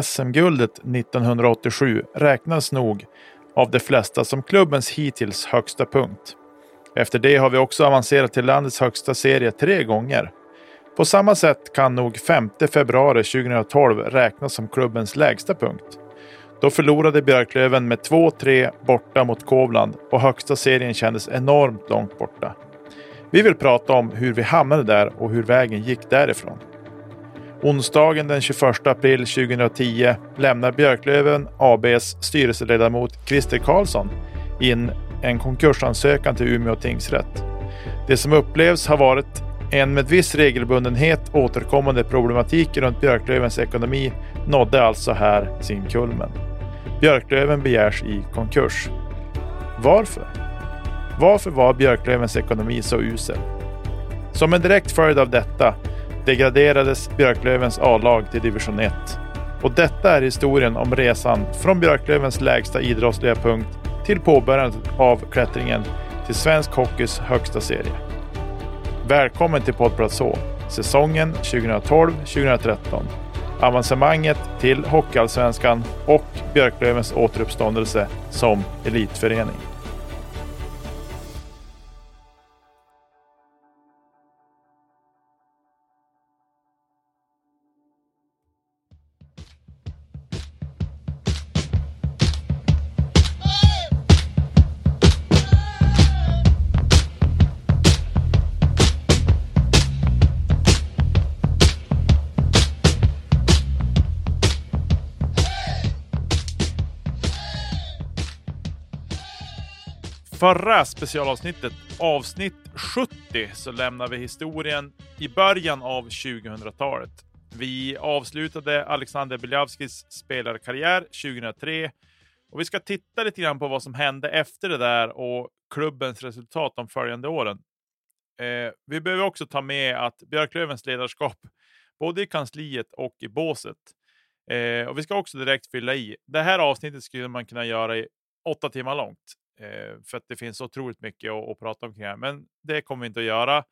SM-guldet 1987 räknas nog av de flesta som klubbens hittills högsta punkt. Efter det har vi också avancerat till landets högsta serie tre gånger. På samma sätt kan nog 5 februari 2012 räknas som klubbens lägsta punkt. Då förlorade Björklöven med 2-3 borta mot Kovland och högsta serien kändes enormt långt borta. Vi vill prata om hur vi hamnade där och hur vägen gick därifrån. Onsdagen den 21 april 2010 lämnar Björklöven ABs styrelseledamot Christer Karlsson in en konkursansökan till Umeå tingsrätt. Det som upplevs har varit en med viss regelbundenhet återkommande problematik runt Björklövens ekonomi nådde alltså här sin kulmen. Björklöven begärs i konkurs. Varför? Varför var Björklövens ekonomi så usel? Som en direkt följd av detta degraderades Björklövens A-lag till division 1. Och detta är historien om resan från Björklövens lägsta idrottsliga punkt till påbörjandet av klättringen till svensk hockeys högsta serie. Välkommen till Poddplats H, säsongen 2012-2013. Avancemanget till Hockeyallsvenskan och Björklövens återuppståndelse som elitförening. Förra specialavsnittet, avsnitt 70, så lämnar vi historien i början av 2000-talet. Vi avslutade Alexander Biljavskis spelarkarriär 2003 och vi ska titta lite grann på vad som hände efter det där och klubbens resultat de följande åren. Eh, vi behöver också ta med att Björklövens ledarskap, både i kansliet och i båset. Eh, och vi ska också direkt fylla i. Det här avsnittet skulle man kunna göra i åtta timmar långt. Eh, för att det finns otroligt mycket att, att prata om kring Men det kommer vi inte att göra.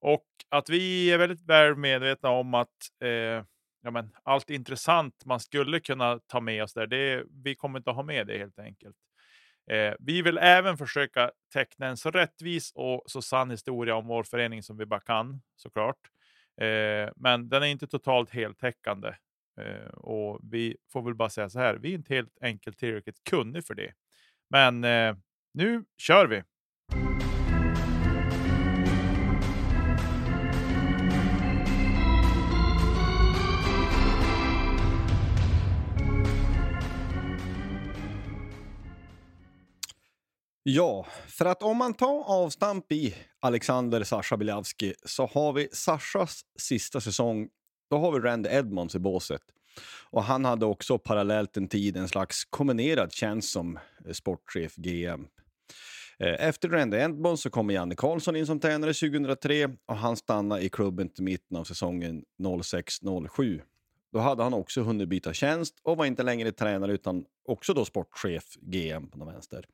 Och att vi är väldigt väl medvetna om att eh, ja, men allt intressant man skulle kunna ta med oss där, det, vi kommer inte att ha med det helt enkelt. Eh, vi vill även försöka teckna en så rättvis och så sann historia om vår förening som vi bara kan, såklart. Eh, men den är inte totalt heltäckande. Eh, och vi får väl bara säga så här, vi är inte helt enkelt tillräckligt kunniga för det. Men eh, nu kör vi! Ja, för att om man tar avstamp i Alexander Sasha Bilavski så har vi Sashas sista säsong. Då har vi Randy Edmonds i båset. Och han hade också parallellt en tid en slags kombinerad tjänst som sportchef GM Eh, efter Randy Edmonds så kommer Janne Karlsson in som tränare 2003 och han stannade i klubben till mitten av säsongen 06-07. Då hade han också hunnit byta tjänst och var inte längre tränare utan också då sportchef, GM på den vänster.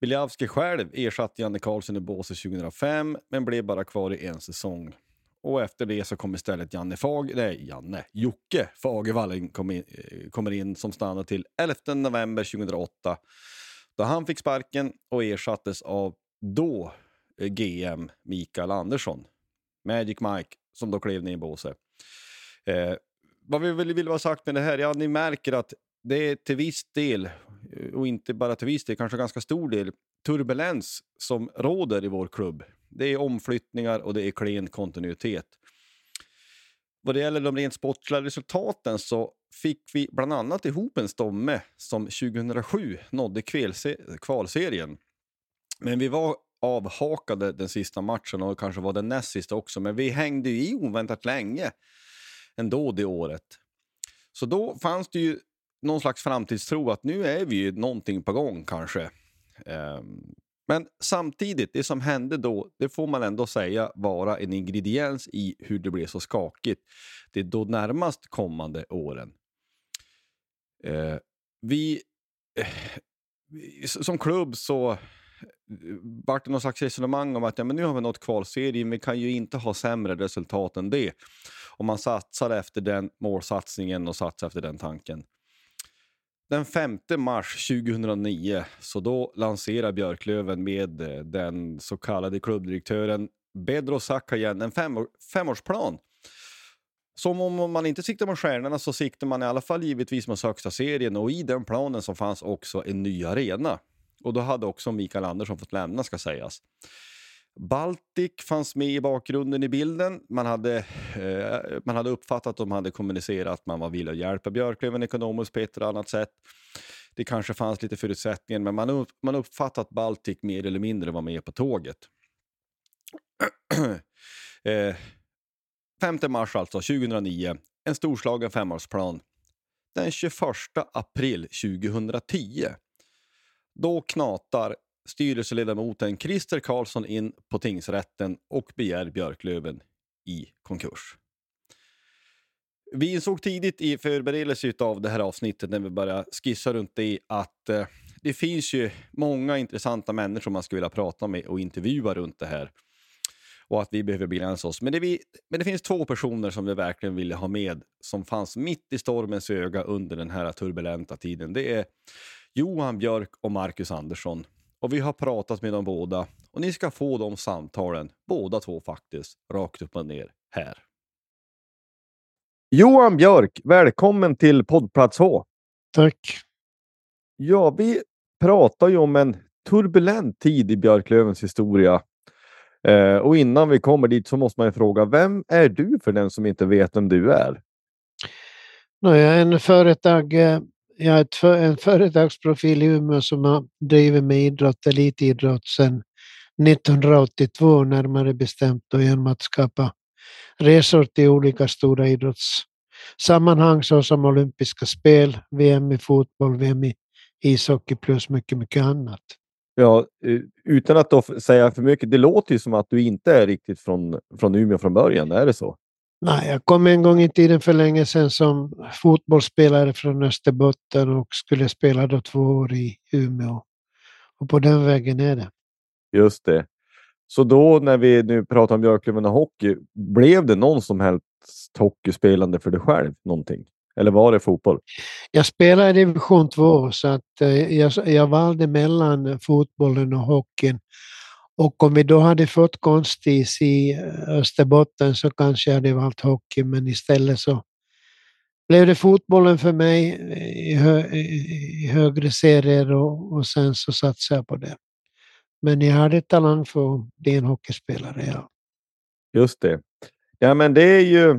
Biljavski själv ersatte Janne Karlsson i båset 2005 men blev bara kvar i en säsong. Och efter det så kom istället Janne Fag, nej, Janne, Jocke Fagervall kom in, eh, kommer in som stannar till 11 november 2008 då han fick sparken och ersattes av då eh, GM Mikael Andersson. Magic Mike som då klev ner i båset. Eh, vad vi vill, vill ha sagt med det här, ja ni märker att det är till viss del, eh, och inte bara till viss del, kanske ganska stor del, turbulens som råder i vår klubb. Det är omflyttningar och det är klen kontinuitet. Vad det gäller de rent sportsliga resultaten så fick vi bland annat ihop en stomme som 2007 nådde kvalserien. Men vi var avhakade den sista matchen och kanske var den näst sista också. Men vi hängde ju i oväntat länge ändå det året. Så då fanns det ju någon slags framtidstro att nu är vi ju någonting på gång kanske. Ehm, men samtidigt, det som hände då, det får man ändå säga vara en ingrediens i hur det blev så skakigt de då närmast kommande åren. Eh, vi, eh, som klubb så eh, vart det någon slags resonemang om att ja, men nu har vi nått kvalserien, vi kan ju inte ha sämre resultat än det. Om man satsar efter den målsatsningen och satsar efter den tanken. Den 5 mars 2009 så då lanserar Björklöven med eh, den så kallade klubbdirektören Bedro Sakajan en fem, femårsplan. Som om man inte siktar mot stjärnorna så siktar man i alla fall givetvis mot högsta serien och i den planen så fanns också en ny arena. Och då hade också Mikael Andersson fått lämna ska sägas. Baltic fanns med i bakgrunden i bilden. Man hade, eh, man hade uppfattat att de hade kommunicerat att man var villig att hjälpa Björklöven ekonomiskt på ett eller annat sätt. Det kanske fanns lite förutsättningar, men man, upp, man uppfattade att Baltic mer eller mindre var med på tåget. eh, 5 mars alltså, 2009. En storslagen femårsplan. Den 21 april 2010. Då knatar styrelseledamoten Christer Karlsson in på tingsrätten och begär Björklöven i konkurs. Vi insåg tidigt i förberedelse av det här avsnittet när vi började skissa runt det att eh, det finns ju många intressanta människor man skulle vilja prata med och intervjua runt det här. Och att vi behöver begränsa oss. Men det, vi, men det finns två personer som vi verkligen ville ha med som fanns mitt i stormens öga under den här turbulenta tiden. Det är Johan Björk och Marcus Andersson. Och vi har pratat med dem båda och ni ska få de samtalen, båda två faktiskt, rakt upp och ner här. Johan Björk, välkommen till poddplats H. Tack. Ja, vi pratar ju om en turbulent tid i Björklövens historia. Eh, och innan vi kommer dit så måste man ju fråga, vem är du för den som inte vet vem du är? No, jag är en företag eh, jag är för, en företagsprofil i Umeå som har drivit med idrott, elitidrott sedan 1982 närmare bestämt och genom att skapa resor till olika stora idrottssammanhang såsom olympiska spel, VM i fotboll, VM i ishockey plus mycket, mycket annat. Ja, eh, utan att då säga för mycket, det låter ju som att du inte är riktigt från, från Umeå från början, är det så? Nej, jag kom en gång i tiden för länge sedan som fotbollsspelare från Österbotten och skulle spela då två år i Umeå. Och på den vägen är det. Just det. Så då när vi nu pratar om Björklöven och hockey, blev det någon som helst hockeyspelande för dig själv? Någonting? Eller var det fotboll? Jag spelade i division 2 så att eh, jag, jag valde mellan fotbollen och hockeyn. Och om vi då hade fått konstis i eh, Österbotten så kanske jag hade valt hockey, men istället så blev det fotbollen för mig i, hö, i högre serier och, och sen så satsade jag på det. Men jag hade talang för att bli en hockeyspelare, ja. Just det. Ja, men det är ju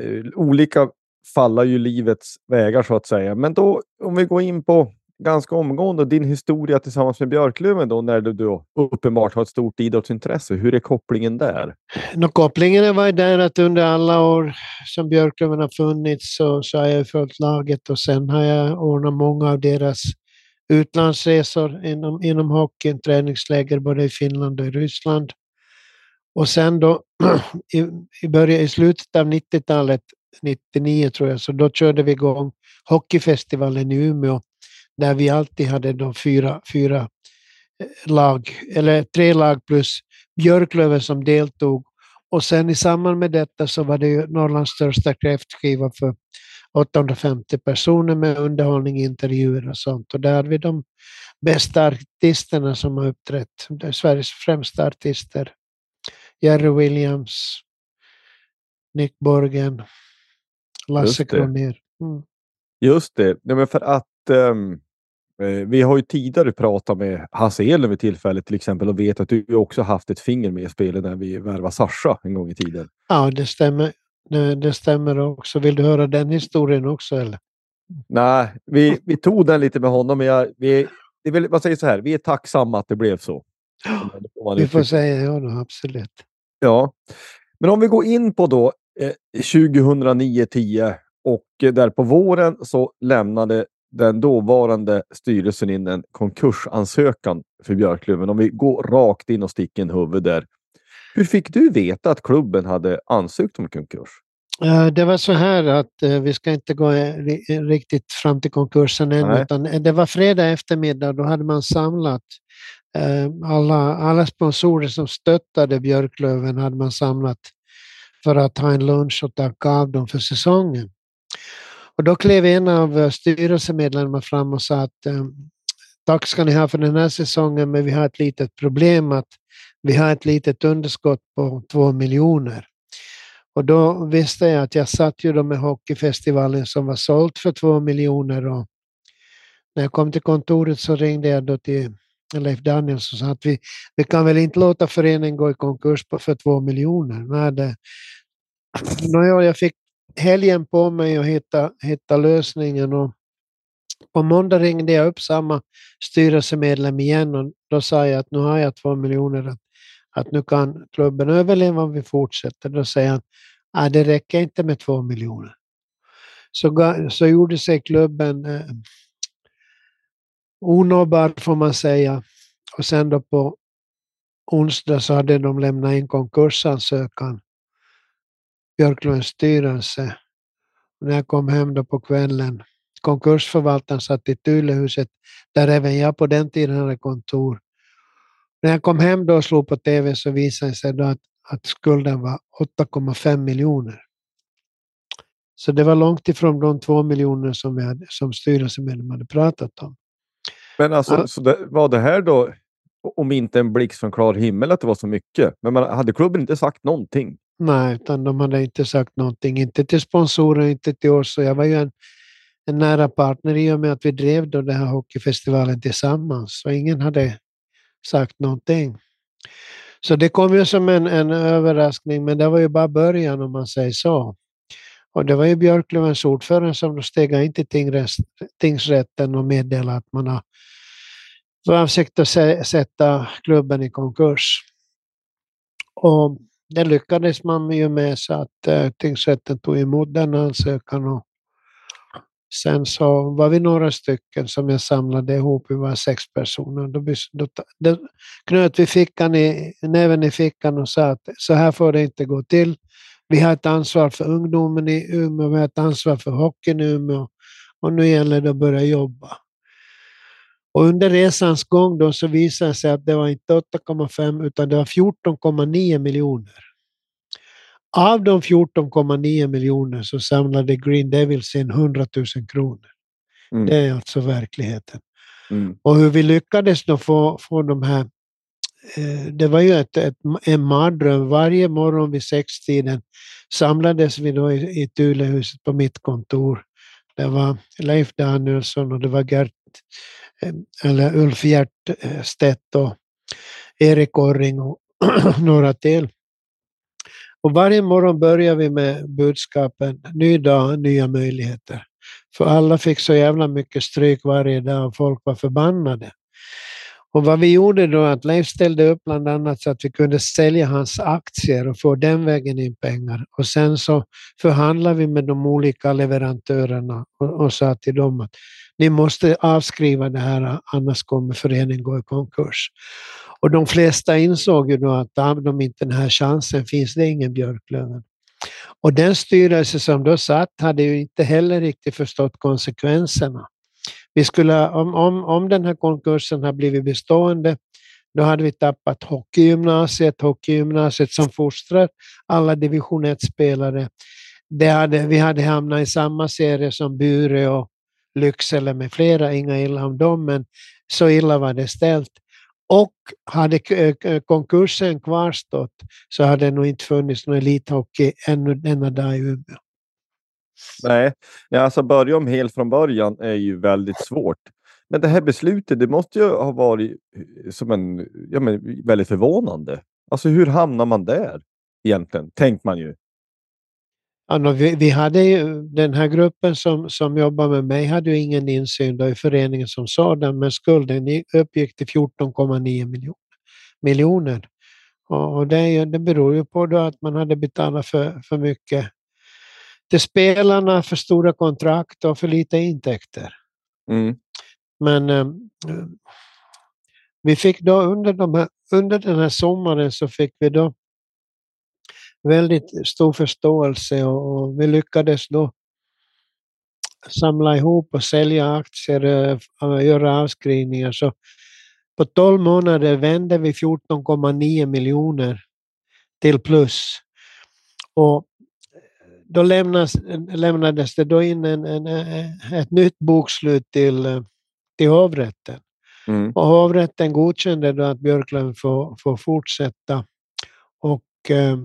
eh, olika falla ju livets vägar så att säga. Men då om vi går in på ganska omgående din historia tillsammans med Björklöven då när du då uppenbart har ett stort idrottsintresse. Hur är kopplingen där? No, kopplingen var där att under alla år som Björklöven har funnits så, så har jag följt laget och sen har jag ordnat många av deras utlandsresor inom, inom hockeyn, träningsläger både i Finland och i Ryssland. Och sen då i, i, början, i slutet av 90-talet, 99 tror jag, så då körde vi igång hockeyfestivalen i Umeå där vi alltid hade de fyra, fyra eh, lag, eller tre lag plus Björklöven som deltog. Och sen i samband med detta så var det ju Norrlands största kräftskiva för 850 personer med underhållning, intervjuer och sånt. Och där hade vi de bästa artisterna som har uppträtt. Sveriges främsta artister. Jerry Williams, Nick Borgen, Lasse Kronér. Mm. Just det, ja, men för att um, vi har ju tidigare pratat med Hasse Elen vid tillfället till exempel och vet att du också haft ett finger med i spelet när vi värvade Sasha en gång i tiden. Ja, det stämmer. Det, det stämmer också. Vill du höra den historien också eller? Nej, vi, vi tog den lite med honom, men jag, vi, det vill, man säger så här, vi är tacksamma att det blev så. Vi får säga ja då, absolut. Ja, men om vi går in på då 2009-10 och eh, där på våren så lämnade den dåvarande styrelsen in en konkursansökan för Björklöven. Om vi går rakt in och sticker en huvud där. Hur fick du veta att klubben hade ansökt om konkurs? Det var så här att eh, vi ska inte gå riktigt fram till konkursen än, Nej. utan det var fredag eftermiddag. Då hade man samlat eh, alla, alla sponsorer som stöttade Björklöven hade man samlat för att ha en lunch och tacka av dem för säsongen. Och då klev en av eh, styrelsemedlemmarna fram och sa att eh, tack ska ni ha för den här säsongen, men vi har ett litet problem att vi har ett litet underskott på två miljoner. Och då visste jag att jag satt ju då med Hockeyfestivalen som var sålt för två miljoner och när jag kom till kontoret så ringde jag då till Leif Danielsson sa att vi, vi kan väl inte låta föreningen gå i konkurs på, för två miljoner. Nej, det, jag fick helgen på mig att hitta, hitta lösningen och på måndag ringde jag upp samma styrelsemedlem igen och då sa jag att nu har jag två miljoner att att nu kan klubben överleva om vi fortsätter. Då säger han att det räcker inte med två miljoner. Så, så gjorde sig klubben eh, eh, onåbar får man säga. Och sen då på onsdag så hade de lämnat in konkursansökan, Björklunds styrelse. Och när jag kom hem då på kvällen, konkursförvaltaren satt i Tulehuset, där även jag på den tiden hade kontor. När jag kom hem då och slog på TV så visade det sig då att, att skulden var 8,5 miljoner. Så det var långt ifrån de två miljoner som, vi hade, som styrelsemedlem hade pratat om. Men alltså, ja. så det, var det här då, om inte en blixt från klar himmel, att det var så mycket? Men man, hade klubben inte sagt någonting? Nej, utan de hade inte sagt någonting. Inte till sponsorer, inte till oss. Och jag var ju en, en nära partner i och med att vi drev då den här hockeyfestivalen tillsammans. Så ingen hade sagt någonting. Så det kom ju som en, en överraskning, men det var ju bara början om man säger så. Och det var ju Björklövens ordförande som steg in till tingsrätten och meddelade att man har för avsikt att sätta klubben i konkurs. Och det lyckades man ju med så att eh, tingsrätten tog emot den ansökan och Sen så var vi några stycken som jag samlade ihop, vi var sex personer. Då, då, då knöt vi fickan i, näven i fickan och sa att så här får det inte gå till. Vi har ett ansvar för ungdomen i Umeå, vi har ett ansvar för hockeyn i Umeå och nu gäller det att börja jobba. Och under resans gång då så visade det sig att det var inte 8,5 utan det var 14,9 miljoner. Av de 14,9 miljoner så samlade Green Devils in 100 000 kronor. Mm. Det är alltså verkligheten. Mm. Och hur vi lyckades då få, få de här Eh, det var ju ett, ett, en mardröm. Varje morgon vid sextiden samlades vi då i, i Tulehuset på mitt kontor. Det var Leif Danielsson och det var Gert, eh, eller Ulf Hjertstedt eh, och Erik Orring och några till. Och varje morgon börjar vi med budskapen ny dag, nya möjligheter. För alla fick så jävla mycket stryk varje dag och folk var förbannade. Och vad vi gjorde då att Leif ställde upp bland annat så att vi kunde sälja hans aktier och få den vägen in pengar. Och sen så förhandlade vi med de olika leverantörerna och, och sa till dem att ni måste avskriva det här annars kommer föreningen gå i konkurs. Och de flesta insåg ju då att om de inte den här chansen finns det ingen Björklöven. Och den styrelse som då satt hade ju inte heller riktigt förstått konsekvenserna. Vi skulle, om, om, om den här konkursen har blivit bestående Då hade vi tappat hockeygymnasiet, hockeygymnasiet som fostrar alla division 1-spelare. Hade, vi hade hamnat i samma serie som Bure och Lycksele med flera, inga illa om dem, men så illa var det ställt. Och hade eh, konkursen kvarstått så hade det nog inte funnits någon elithockey ännu denna dag i Umeå. Nej, alltså börja om helt från början är ju väldigt svårt. Men det här beslutet, det måste ju ha varit eh, som en, ja, men, väldigt förvånande. Alltså hur hamnar man där egentligen, tänker man ju. Ja, vi, vi, hade ju, den här gruppen som, som jobbar med mig hade ju ingen insyn då i föreningen som sådan, men skulden uppgick till 14,9 miljoner. miljoner. Och det, det beror ju på då att man hade betalat för, för mycket till spelarna, för stora kontrakt och för lite intäkter. Mm. Men eh, vi fick då under, de här, under den här sommaren så fick vi då väldigt stor förståelse och, och vi lyckades då samla ihop och sälja aktier och eh, göra avskrivningar. Så på 12 månader vände vi 14,9 miljoner till plus. Och då lämnas, lämnades det då in en, en, ett nytt bokslut till, till hovrätten. Mm. Och hovrätten godkände då att Björklund får, får fortsätta och eh,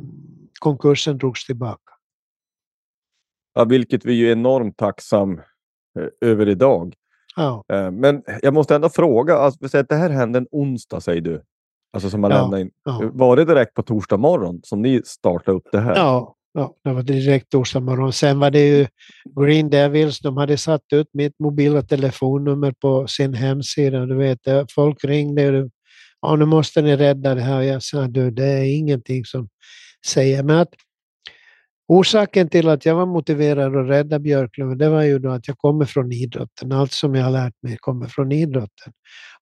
konkursen drogs tillbaka. Ja, vilket vi är enormt tacksam eh, över idag. Ja. Eh, men jag måste ändå fråga, alltså, att det här hände en onsdag säger du? Alltså som man ja, in. Ja. Var det direkt på torsdag morgon som ni startade upp det här? Ja, ja det var direkt torsdag morgon. Sen var det ju Green Devils, de hade satt ut mitt mobila telefonnummer på sin hemsida. Du vet, eh, folk ringde ja, nu måste ni rädda det här. Jag sa, du, det är ingenting som säger. Men att orsaken till att jag var motiverad att rädda Björklöven, det var ju då att jag kommer från idrotten. Allt som jag har lärt mig kommer från idrotten.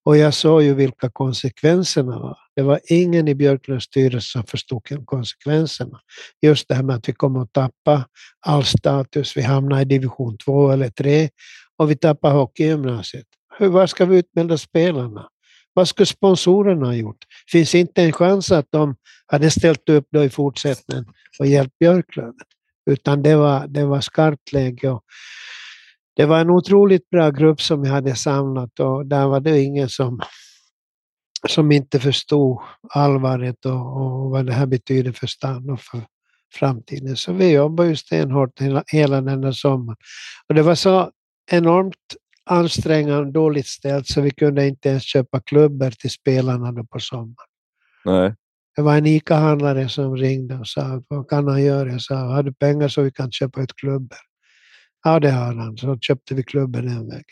Och jag såg ju vilka konsekvenserna var. Det var ingen i Björklunds styrelse som förstod konsekvenserna. Just det här med att vi kommer att tappa all status. Vi hamnar i division 2 eller 3 och vi tappar hockeygymnasiet. Hur, var ska vi utbilda spelarna? Vad skulle sponsorerna ha gjort? Finns inte en chans att de hade ställt upp då i fortsättningen och hjälpt Björklöven. Utan det var, det var skarpt läge. Och det var en otroligt bra grupp som vi hade samlat och där var det ingen som, som inte förstod allvaret och, och vad det här betyder för stan och för framtiden. Så vi jobbade ju stenhårt hela, hela den där sommaren. Och det var så enormt ansträngande, dåligt ställt, så vi kunde inte ens köpa klubbor till spelarna då på sommaren. Nej. Det var en ICA-handlare som ringde och sa vad kan han göra? Jag sa, har du pengar så vi kan köpa ut klubbor? Ja, det har han. Så köpte vi klubbor den vägen.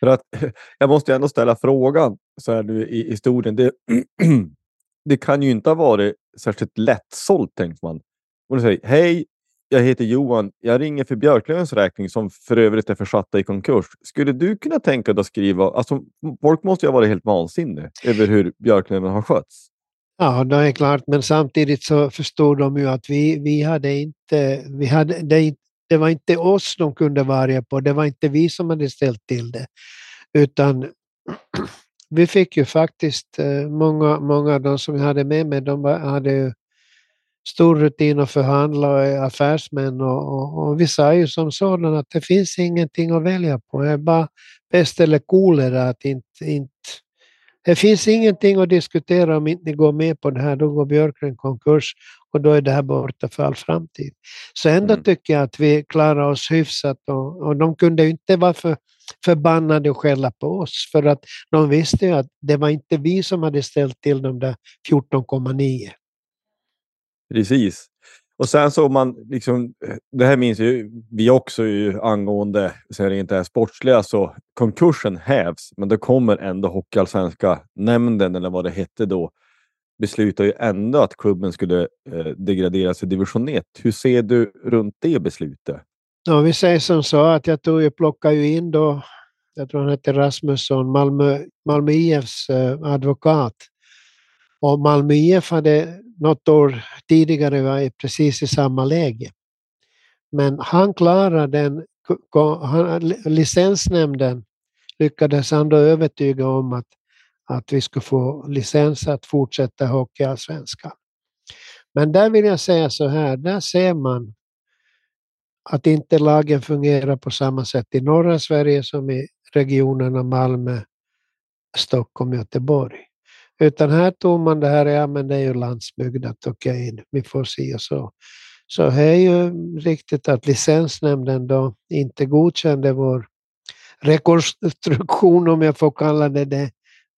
För att, jag måste ändå ställa frågan så här nu i historien. Det, det kan ju inte ha varit särskilt lättsålt, tänkte man. Och du säger, hej, jag heter Johan. Jag ringer för Björklövens räkning som för övrigt är försatta i konkurs. Skulle du kunna tänka dig att skriva... Alltså, folk måste ju ha varit helt vansinniga över hur Björklöven har skötts. Ja, det är klart, men samtidigt så förstod de ju att vi, vi hade inte... Vi hade, det, det var inte oss de kunde vara på, det var inte vi som hade ställt till det. Utan vi fick ju faktiskt, eh, många, många av de som vi hade med mig, de hade ju stor rutin att förhandla och är affärsmän och, och, och vi sa ju som sådana att det finns ingenting att välja på. Det är bara pest eller kolera att inte, inte det finns ingenting att diskutera om inte ni går med på det här, då går Björkren konkurs och då är det här borta för all framtid. Så ändå mm. tycker jag att vi klarar oss hyfsat och, och de kunde ju inte vara för förbannade och skälla på oss för att de visste ju att det var inte vi som hade ställt till de där 14,9. Precis. Och sen så man liksom, det här minns ju vi också ju angående så är det inte är sportsliga så konkursen hävs, men det kommer ändå Hockeyallsvenska nämnden eller vad det hette då beslutar ju ändå att klubben skulle eh, degraderas i division 1. Hur ser du runt det beslutet? Ja, vi säger som så att jag tog ju, plockade ju in då, jag tror han hette Rasmusson, Malmö, Malmö IFs eh, advokat. Och Malmö IF hade något år tidigare var precis i samma läge. Men han klarade den, licensnämnden lyckades han då övertyga om att, att vi ska få licens att fortsätta Hockeyallsvenskan. Men där vill jag säga så här, där ser man att inte lagen fungerar på samma sätt i norra Sverige som i regionerna Malmö, Stockholm, Göteborg. Utan här tog man det här, ja men det är ju landsbygd, att okej, in, vi får se och så. Så det är ju riktigt att licensnämnden då inte godkände vår rekonstruktion, om jag får kalla det det,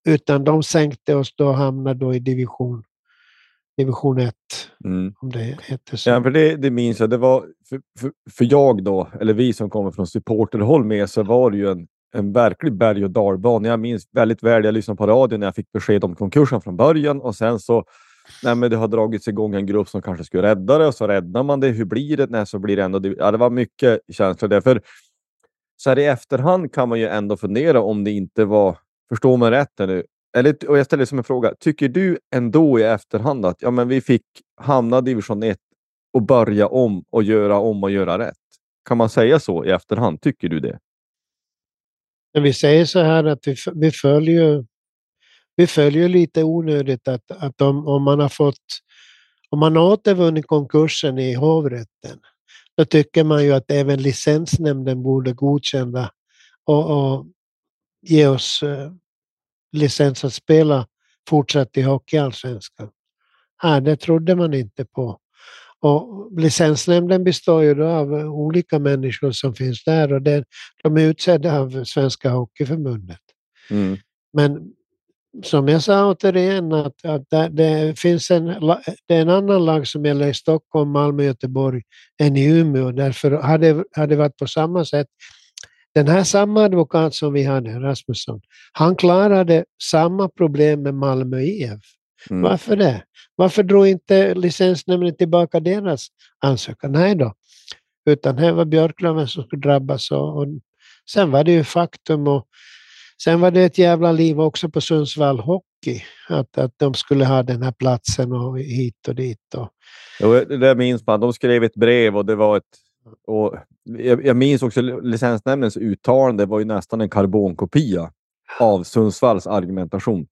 utan de sänkte oss då och hamnade då i division, division 1. Mm. Om det heter så. Ja, för det, det minns jag. Det var, för, för, för jag då, eller vi som kommer från supporterhåll med, så var det ju en, en verklig berg och dalbana. Jag minns väldigt väl, jag lyssnade på radion när jag fick besked om konkursen från början och sen så Nej, men det har dragits igång en grupp som kanske skulle rädda det och så räddar man det. Hur blir det? Nej, så blir det ändå... Ja, det var mycket känslor där. För så här i efterhand kan man ju ändå fundera om det inte var... Förstår man rätt nu? Eller, och jag ställer som en fråga. Tycker du ändå i efterhand att ja, men vi fick hamna i division 1 och börja om och göra om och göra rätt? Kan man säga så i efterhand? Tycker du det? Vi säger så här att vi, vi följer vi följer lite onödigt att, att om, om man har fått om man har återvunnit konkursen i hovrätten, då tycker man ju att även licensnämnden borde godkänna och, och ge oss eh, licens att spela fortsatt i Hockeyallsvenskan. Här, det trodde man inte på. Och licensnämnden består ju då av olika människor som finns där och det, de är utsedda av Svenska Hockeyförbundet. Mm. Men som jag sa återigen, att, att det, det, finns en, det är en annan lag som gäller i Stockholm, Malmö, Göteborg än i Umeå. Därför hade det varit på samma sätt. Den här samma advokat som vi hade, Rasmusson, han klarade samma problem med Malmö IF. Mm. Varför det? Varför drog inte licensnämnden tillbaka deras ansökan? Nej då. Utan här var Björklöven som skulle drabbas. Och, och sen var det ju faktum och Sen var det ett jävla liv också på Sundsvall Hockey, att, att de skulle ha den här platsen och hit och dit. Och... Jo, det minns man. De skrev ett brev och det var ett... Och jag, jag minns också licensnämndens uttalande var ju nästan en karbonkopia av Sundsvalls argumentation.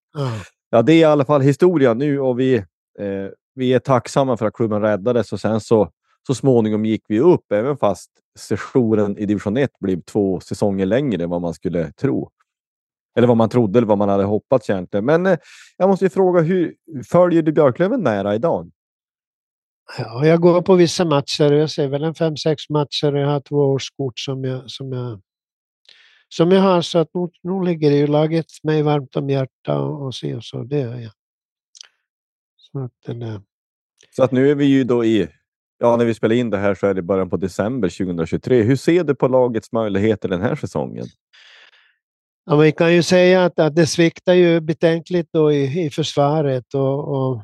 Ja. det är i alla fall historia nu och vi, eh, vi är tacksamma för att klubben räddades och sen så, så småningom gick vi upp, även fast sessionen i division 1 blev två säsonger längre än vad man skulle tro. Eller vad man trodde eller vad man hade hoppats egentligen. Men eh, jag måste ju fråga, hur följer du Björklöven nära idag? Ja, jag går på vissa matcher. Jag ser väl en fem, sex matcher. Jag har två årskort som jag, som jag, som jag har. Så att nu, nu ligger det ju laget mig varmt om hjärtat och, och se och så. Det gör jag. Så att, den, så att nu är vi ju då i Ja, när vi spelar in det här så är det början på december 2023. Hur ser du på lagets möjligheter den här säsongen? Ja, vi kan ju säga att, att det sviktar ju betänkligt då i, i försvaret och, och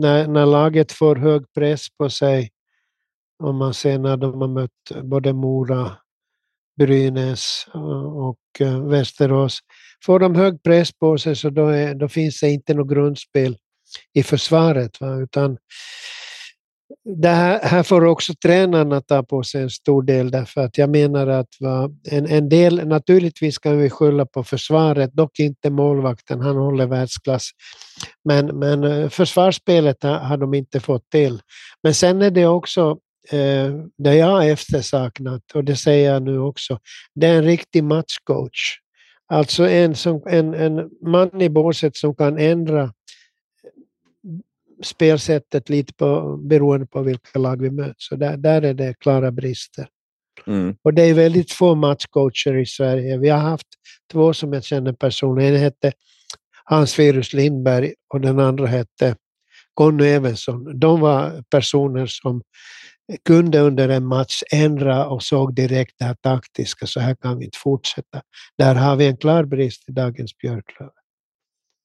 när, när, laget får hög press på sig, om man ser när de har mött både Mora, Brynäs och eh, Västerås. Får de hög press på sig så då, är, då finns det inte något grundspel i försvaret. Va? Utan det här, här, får också tränarna ta på sig en stor del därför att jag menar att va, en, en del, naturligtvis kan vi skylla på försvaret, dock inte målvakten, han håller världsklass. Men, men eh, försvarsspelet har, har de inte fått till. Men sen är det också eh, det jag har eftersaknat, och det säger jag nu också, det är en riktig matchcoach. Alltså en, som, en, en man i båset som kan ändra spelsättet lite på, beroende på vilka lag vi möter. Så där, där är det klara brister. Mm. Och det är väldigt få matchcoacher i Sverige. Vi har haft två som jag känner personligen. En hette Hans Virus Lindberg och den andra hette Conny Evensson. De var personer som kunde under en match ändra och såg direkt det här taktiska, så här kan vi inte fortsätta. Där har vi en klar brist i dagens Björklöven.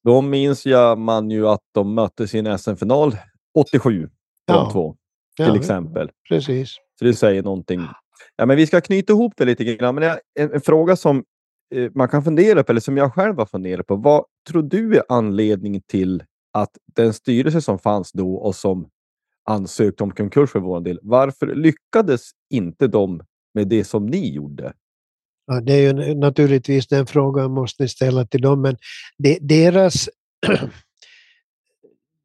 Då minns jag man ju att de möttes i en SM-final 87, ja. de två, till ja, exempel. Precis. Så det säger någonting. Ja, men vi ska knyta ihop det lite grann. Men en, en fråga som eh, man kan fundera på, eller som jag själv har funderat på. Vad tror du är anledningen till att den styrelse som fanns då och som ansökte om konkurs för vår del, varför lyckades inte de med det som ni gjorde? Ja, det är ju naturligtvis den frågan måste ni ställa till dem, men de, deras...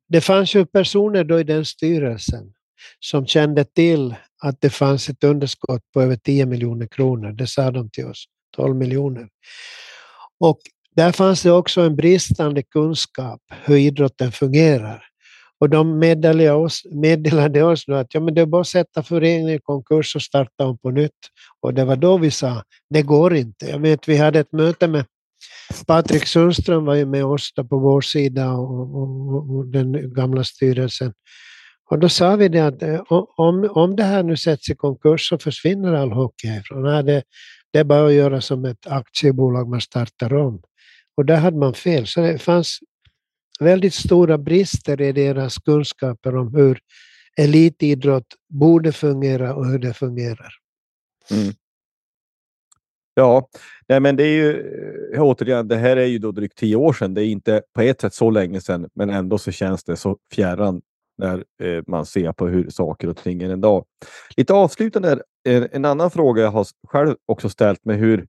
det fanns ju personer då i den styrelsen som kände till att det fanns ett underskott på över 10 miljoner kronor. Det sa de till oss, 12 miljoner. Och där fanns det också en bristande kunskap hur idrotten fungerar. Och de meddelade oss, meddelade oss då att ja, men det är bara att sätta föreningen i konkurs och starta om på nytt. Och det var då vi sa, det går inte. Jag vet, vi hade ett möte med Patrik Sundström var ju med oss på vår sida och, och, och, den gamla styrelsen. Och då sa vi det att eh, om, om det här nu sätts i konkurs så försvinner all hockey härifrån. Nej, det, det är bara att göra som ett aktiebolag, man startar om. Och där hade man fel. Så det fanns väldigt stora brister i deras kunskaper om hur elitidrott borde fungera och hur det fungerar. Mm. Ja, nej men det är ju eh, återigen, det här är ju då drygt tio år sedan. Det är inte på ett sätt så länge sedan, men ändå så känns det så fjärran när eh, man ser på hur saker och ting är en dag. Lite avslutande, en, en annan fråga jag har själv också ställt mig hur,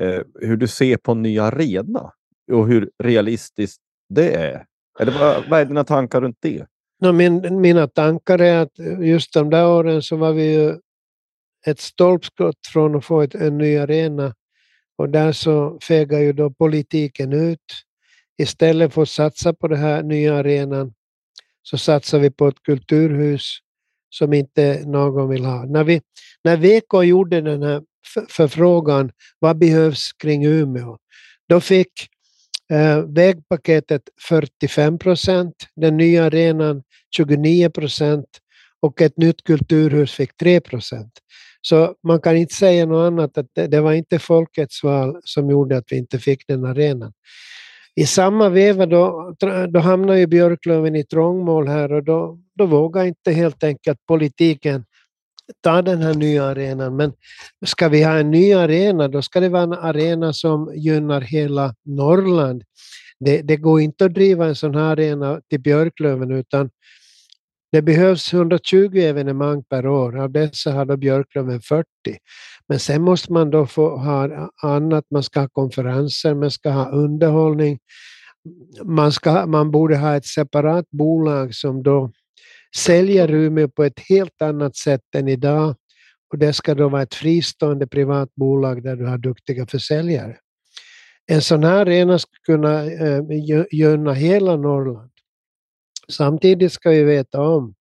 eh, hur du ser på en ny arena och hur realistiskt det är. Eller vad, vad är dina tankar runt det? No, min, mina tankar är att eh, just de där åren så var vi ju ett stolpskott från att få ett, en ny arena och där så fegar ju då politiken ut. Istället för att satsa på den här nya arenan så satsar vi på ett kulturhus som inte någon vill ha. När, vi, när VK gjorde den här förfrågan, vad behövs kring Umeå? Då fick Eh, vägpaketet 45 procent, den nya arenan 29 procent och ett nytt kulturhus fick 3 procent. Så man kan inte säga något annat, att det, det var inte folkets val som gjorde att vi inte fick den arenan. I samma veva då, då hamnar ju Björklöven i trångmål här och då, då vågar inte helt enkelt politiken ta den här nya arenan. Men ska vi ha en ny arena, då ska det vara en arena som gynnar hela Norrland. Det, det går inte att driva en sån här arena till Björklöven utan det behövs 120 evenemang per år, av dessa har då Björklöven 40. Men sen måste man då få ha annat, man ska ha konferenser, man ska ha underhållning. Man, ska, man borde ha ett separat bolag som då säljer Umeå på ett helt annat sätt än idag. Och det ska då vara ett fristående privat bolag där du har duktiga försäljare. En sån här arena skulle kunna eh, gynna hela Norrland. Samtidigt ska vi veta om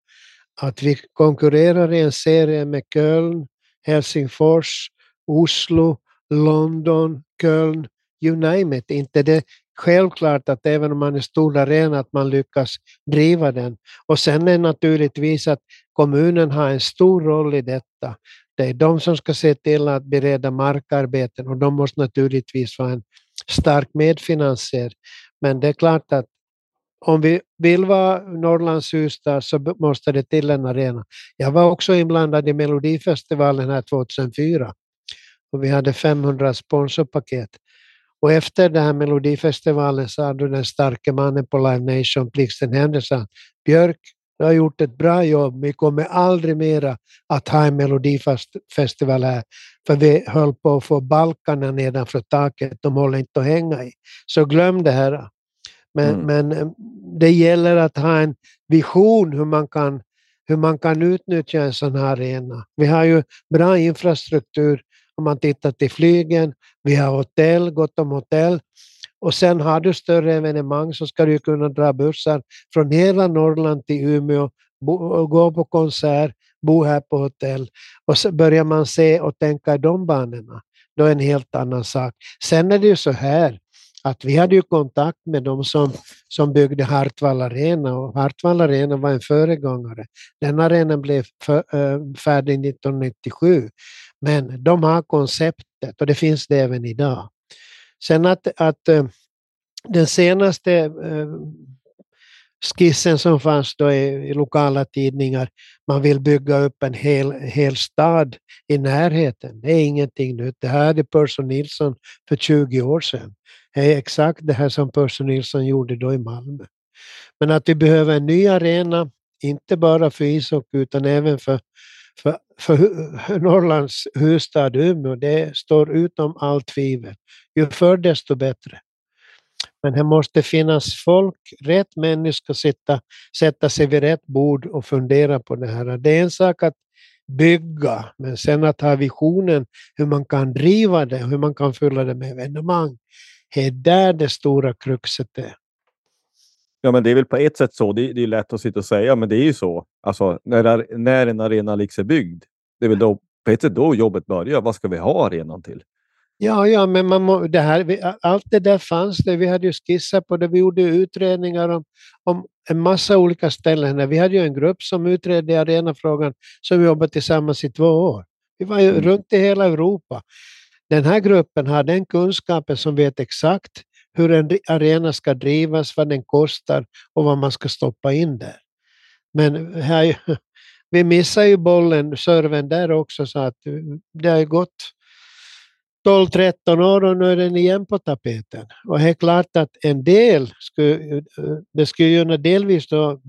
att vi konkurrerar i en serie med Köln, Helsingfors, Oslo, London, Köln, you name it. Inte det självklart att även om man är stor arena att man lyckas driva den. Och sen är naturligtvis att kommunen har en stor roll i detta. Det är de som ska se till att bereda markarbeten och de måste naturligtvis vara en stark medfinansiär. Men det är klart att om vi vill vara Norrlands huvudstad så måste det till en arena. Jag var också inblandad i Melodifestivalen här 2004 och vi hade 500 sponsorpaket. Och efter den här Melodifestivalen sa du den starke mannen på Live Nation, Blixten Henderson, Björk, du har gjort ett bra jobb, vi kommer aldrig mera att ha en melodifestival här, för vi höll på att få balkarna nedanför taket, de håller inte att hänga i. Så glöm det här. Men, mm. men eh, det gäller att ha en vision hur man kan hur man kan utnyttja en sån här arena. Vi har ju bra infrastruktur om man tittar till flygen, vi har hotell, gott om hotell. Och sen har du större evenemang så ska du kunna dra bussar från hela Norrland till Umeå, bo, gå på konsert, bo här på hotell. Och så börjar man se och tänka i de banorna, då är det en helt annan sak. Sen är det ju så här att vi hade ju kontakt med de som, som byggde Hartwall Arena och Hartwall Arena var en föregångare. Den arenan blev för, äh, färdig 1997. Men de har konceptet och det finns det även idag. Sen att, att eh, den senaste eh, skissen som fanns då i, i, lokala tidningar, man vill bygga upp en hel, hel stad i närheten. Det är ingenting nytt. Det här hade Percy Nilsson för 20 år sedan Det är exakt det här som Percy Nilsson gjorde då i Malmö. Men att vi behöver en ny arena, inte bara för ishockey utan även för för, för Norrlands huvudstad Umeå, det står utom allt tvivel. Ju förr desto bättre. Men det måste finnas folk, rätt människor sitta, sätta sig vid rätt bord och fundera på det här. Det är en sak att bygga, men sen att ha visionen hur man kan driva det, hur man kan fylla det med evenemang. Det är där det stora kruxet är. Ja, men det är väl på ett sätt så. Det, det är lätt att sitta och säga, men det är ju så. Alltså, när, när en arena liksom är byggd, det är väl då, på ett sätt då jobbet börjar. Vad ska vi ha arenan till? Ja, ja, men man må, det här, vi, allt det där fanns det. Vi hade ju skissat på det. Vi gjorde utredningar om, om en massa olika ställen. Vi hade ju en grupp som utredde arenafrågan som jobbade tillsammans i två år. Vi var ju Mm. runt i hela Europa. Den här gruppen har den kunskapen som vet exakt hur en arena ska drivas, vad den kostar och vad man ska stoppa in där. Men här, vi missar ju bollen, serven där också, så att eh, det har ju gått 12-13 år och nu är den igen på tapeten. Och det är klart att en del, skulle, eh, det skulle gynna delvis då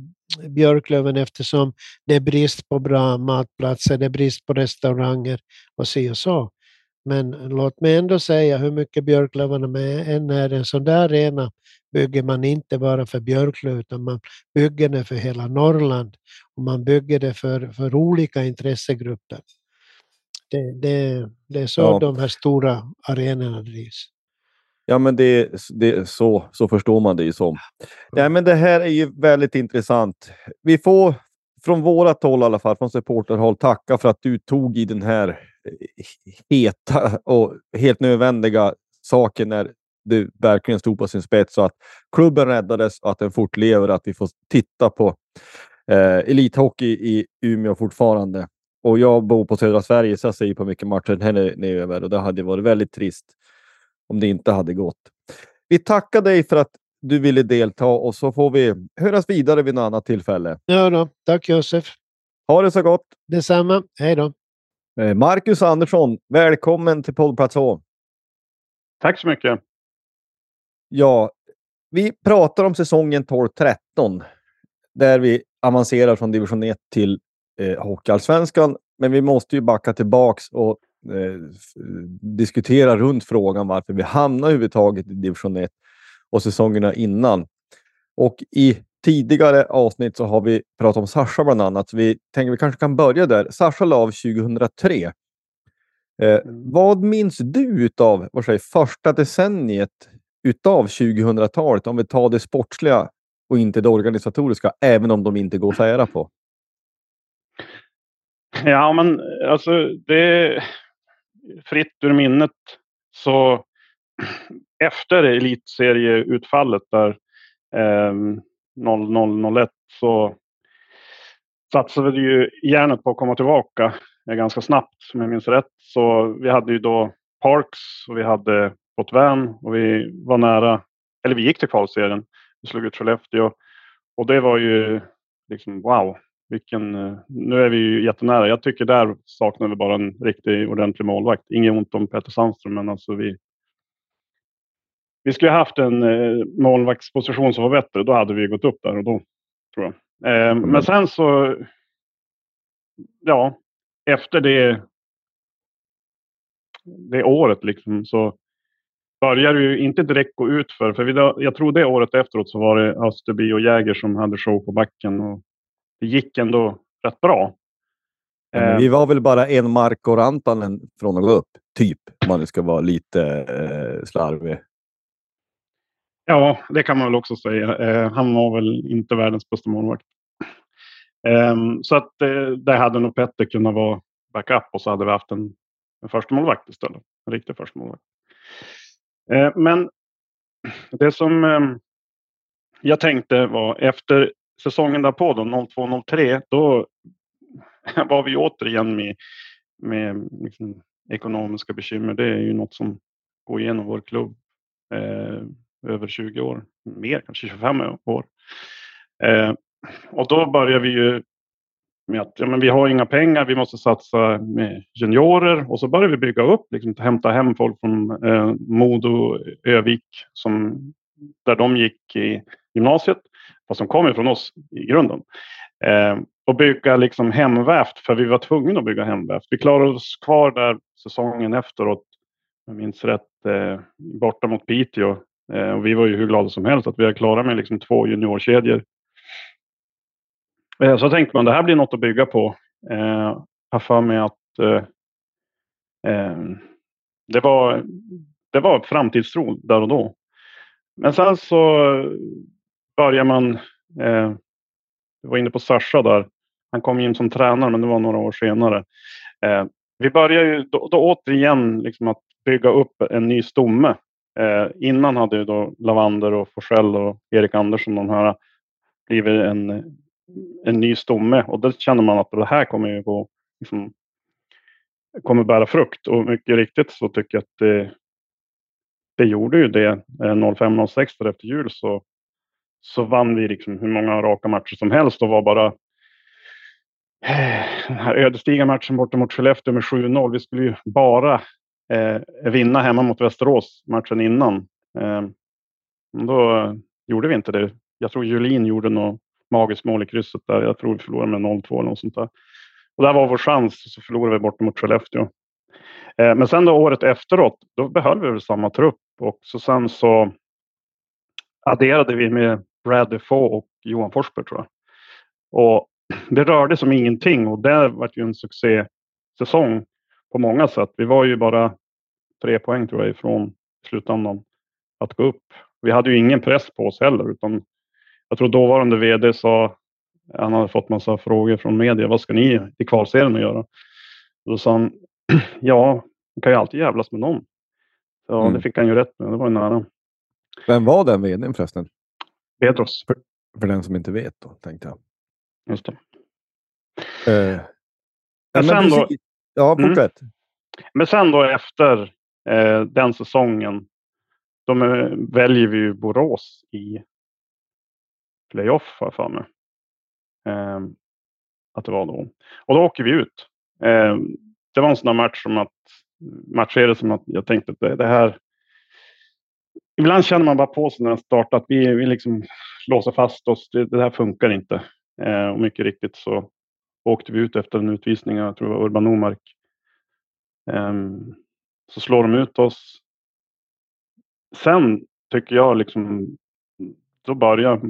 Björklöven eftersom det är brist på bra matplatser, det är brist på restauranger och så och så. Men låt mig ändå säga hur mycket Björklövarna med än är en sån där arena bygger man inte bara för Björklöv utan man bygger det för hela Norrland och man bygger det för, för olika intressegrupper. Det, det, det är så Ja. de här stora arenorna drivs. Ja, men det, det, så, så förstår man det ju som. Ja, men det här är ju väldigt intressant. Vi får från vårat håll i alla fall, från supporterhåll, tacka för att du tog i den här heta och helt nödvändiga saken när det verkligen stod på sin spets så att klubben räddades och att den fortlever, att vi får titta på eh, elithockey i Umeå fortfarande. Och jag bor på södra Sverige så jag ser ju på mycket matcher när den är över och det hade varit väldigt trist om det inte hade gått. Vi tackar dig för att du ville delta och så får vi höras vidare vid något annat tillfälle. Ja då, tack Josef. Ha det så gott! Detsamma. Hej då. Eh, Marcus Andersson, välkommen till poddplats H. Tack så mycket. Ja, vi pratar om säsongen 12-13 där vi avancerar från division 1 till eh, Hockeyallsvenskan. Men vi måste ju backa tillbaks och eh, diskutera runt frågan varför vi hamnar överhuvudtaget i division 1 och säsongerna innan. Och i tidigare avsnitt så har vi pratat om Sasha bland annat, vi tänker vi kanske kan börja där. Sasha la av 2003. Eh, vad minns du utav vad säger, första decenniet utav 2000-talet, om vi tar det sportsliga och inte det organisatoriska, även om de inte går att sära på? Ja, men alltså det är fritt ur minnet. Så efter elitserieutfallet där eh, 0001 så satsade vi ju järnet på att komma tillbaka eh, ganska snabbt, om jag minns rätt. Så vi hade ju då Parks och vi hade Botvän och vi var nära, eller vi gick till kvalserien. Vi slog ut Skellefteå och det var ju liksom wow, vilken, eh, nu är vi ju jättenära. Jag tycker där saknar vi bara en riktig ordentlig målvakt. Inget ont om Peter Sandström, men alltså vi. Vi skulle haft en eh, målvaktsposition som var bättre. Då hade vi gått upp där och då tror jag. Eh, men sen så. Ja, efter det. Det året liksom så började ju inte direkt gå ut för, för vi, jag tror det året efteråt så var det Österby och Jäger som hade show på backen och det gick ändå rätt bra. Ja, men Eh, vi var väl bara en Marko Rantanen från att gå upp, typ, om man nu ska vara lite eh, slarvig. Ja, det kan man väl också säga. Eh, han var väl inte världens bästa målvakt. Eh, så att eh, där hade nog Petter kunnat vara backup och så hade vi haft en, en första målvakt istället. En riktig första målvakt. Eh, men det som ehm, jag tänkte var efter säsongen därpå då, 02-03, då var vi återigen med, med liksom, ekonomiska bekymmer. Det är ju något som går igenom vår klubb eh, över 20 år, mer kanske 25 år. Eh, och då börjar vi ju med att ja, men vi har inga pengar, vi måste satsa med juniorer och så börjar vi bygga upp, liksom, hämta hem folk från eh, Modo, Övik, som, där de gick i gymnasiet, fast som kommer från oss i grunden. Eh, och bygga liksom hemvävt, för vi var tvungna att bygga hemvävt. Vi klarade oss kvar där säsongen efteråt, om jag minns rätt, eh, borta mot Piteå. Eh, och vi var ju hur glada som helst att vi är klara med liksom två juniorkedjor. Eh, så tänkte man det här blir något att bygga på. Eh, har för mig att eh, eh, det, var, det var framtidstro där och då. Men sen så börjar man, eh, jag var inne på Sasha där, han kom in som tränare men det var några år senare. Eh, vi börjar ju då, då återigen liksom att bygga upp en ny stomme. Eh, innan hade ju då Lavander och Forsell och Erik Andersson de här blivit en, en ny stomme och då känner man att det här kommer ju gå liksom, kommer bära frukt och mycket riktigt så tycker jag att det, det gjorde ju det. Eh, 05-06 för efter jul så, så vann vi liksom hur många raka matcher som helst och var bara eh, den här ödesdigra matchen borta mot Skellefteå med 7-0. Vi skulle ju bara eh, vinna hemma mot Västerås matchen innan. Eh, då gjorde vi inte det. Jag tror Julin gjorde något magiskt mål i krysset där. Jag tror vi förlorade med 0-2 eller något sånt där. Och där var vår chans, så förlorade vi bort mot Skellefteå. Eh, men sen då året efteråt, då behöll vi väl samma trupp och så sen så adderade vi med Brad Defoe och Johan Forsberg tror jag. Och det rörde som ingenting och det var ju en succésäsong på många sätt. Vi var ju bara tre poäng tror jag ifrån slutändan att gå upp. Vi hade ju ingen press på oss heller utan jag tror dåvarande VD sa han hade fått massa frågor från media. Vad ska ni i kvalserien att göra? Då sa han, ja, man kan ju alltid jävlas med någon. Ja, mm. det fick han ju rätt med. Det var ju nära. Vem var den vdn förresten? Petros. För, för, den som inte vet då, tänkte jag. Just det. Uh, men sen då, ja, mm. fortsätt. Mm. Men sen då efter eh, den säsongen, då väljer vi ju Borås i playoff, har jag för mig. Eh, att det var då. Och då åker vi ut. Eh, det var en sån match som att matchserie som att jag tänkte att det, det, här. Ibland känner man bara på sig när den startar att vi, vi liksom låser fast oss. Det, det här funkar inte. Eh, och mycket riktigt så åkte vi ut efter en utvisning. Jag tror det var Urban Omark. Um, ehm, så slår de ut oss. Sen tycker jag liksom, då börjar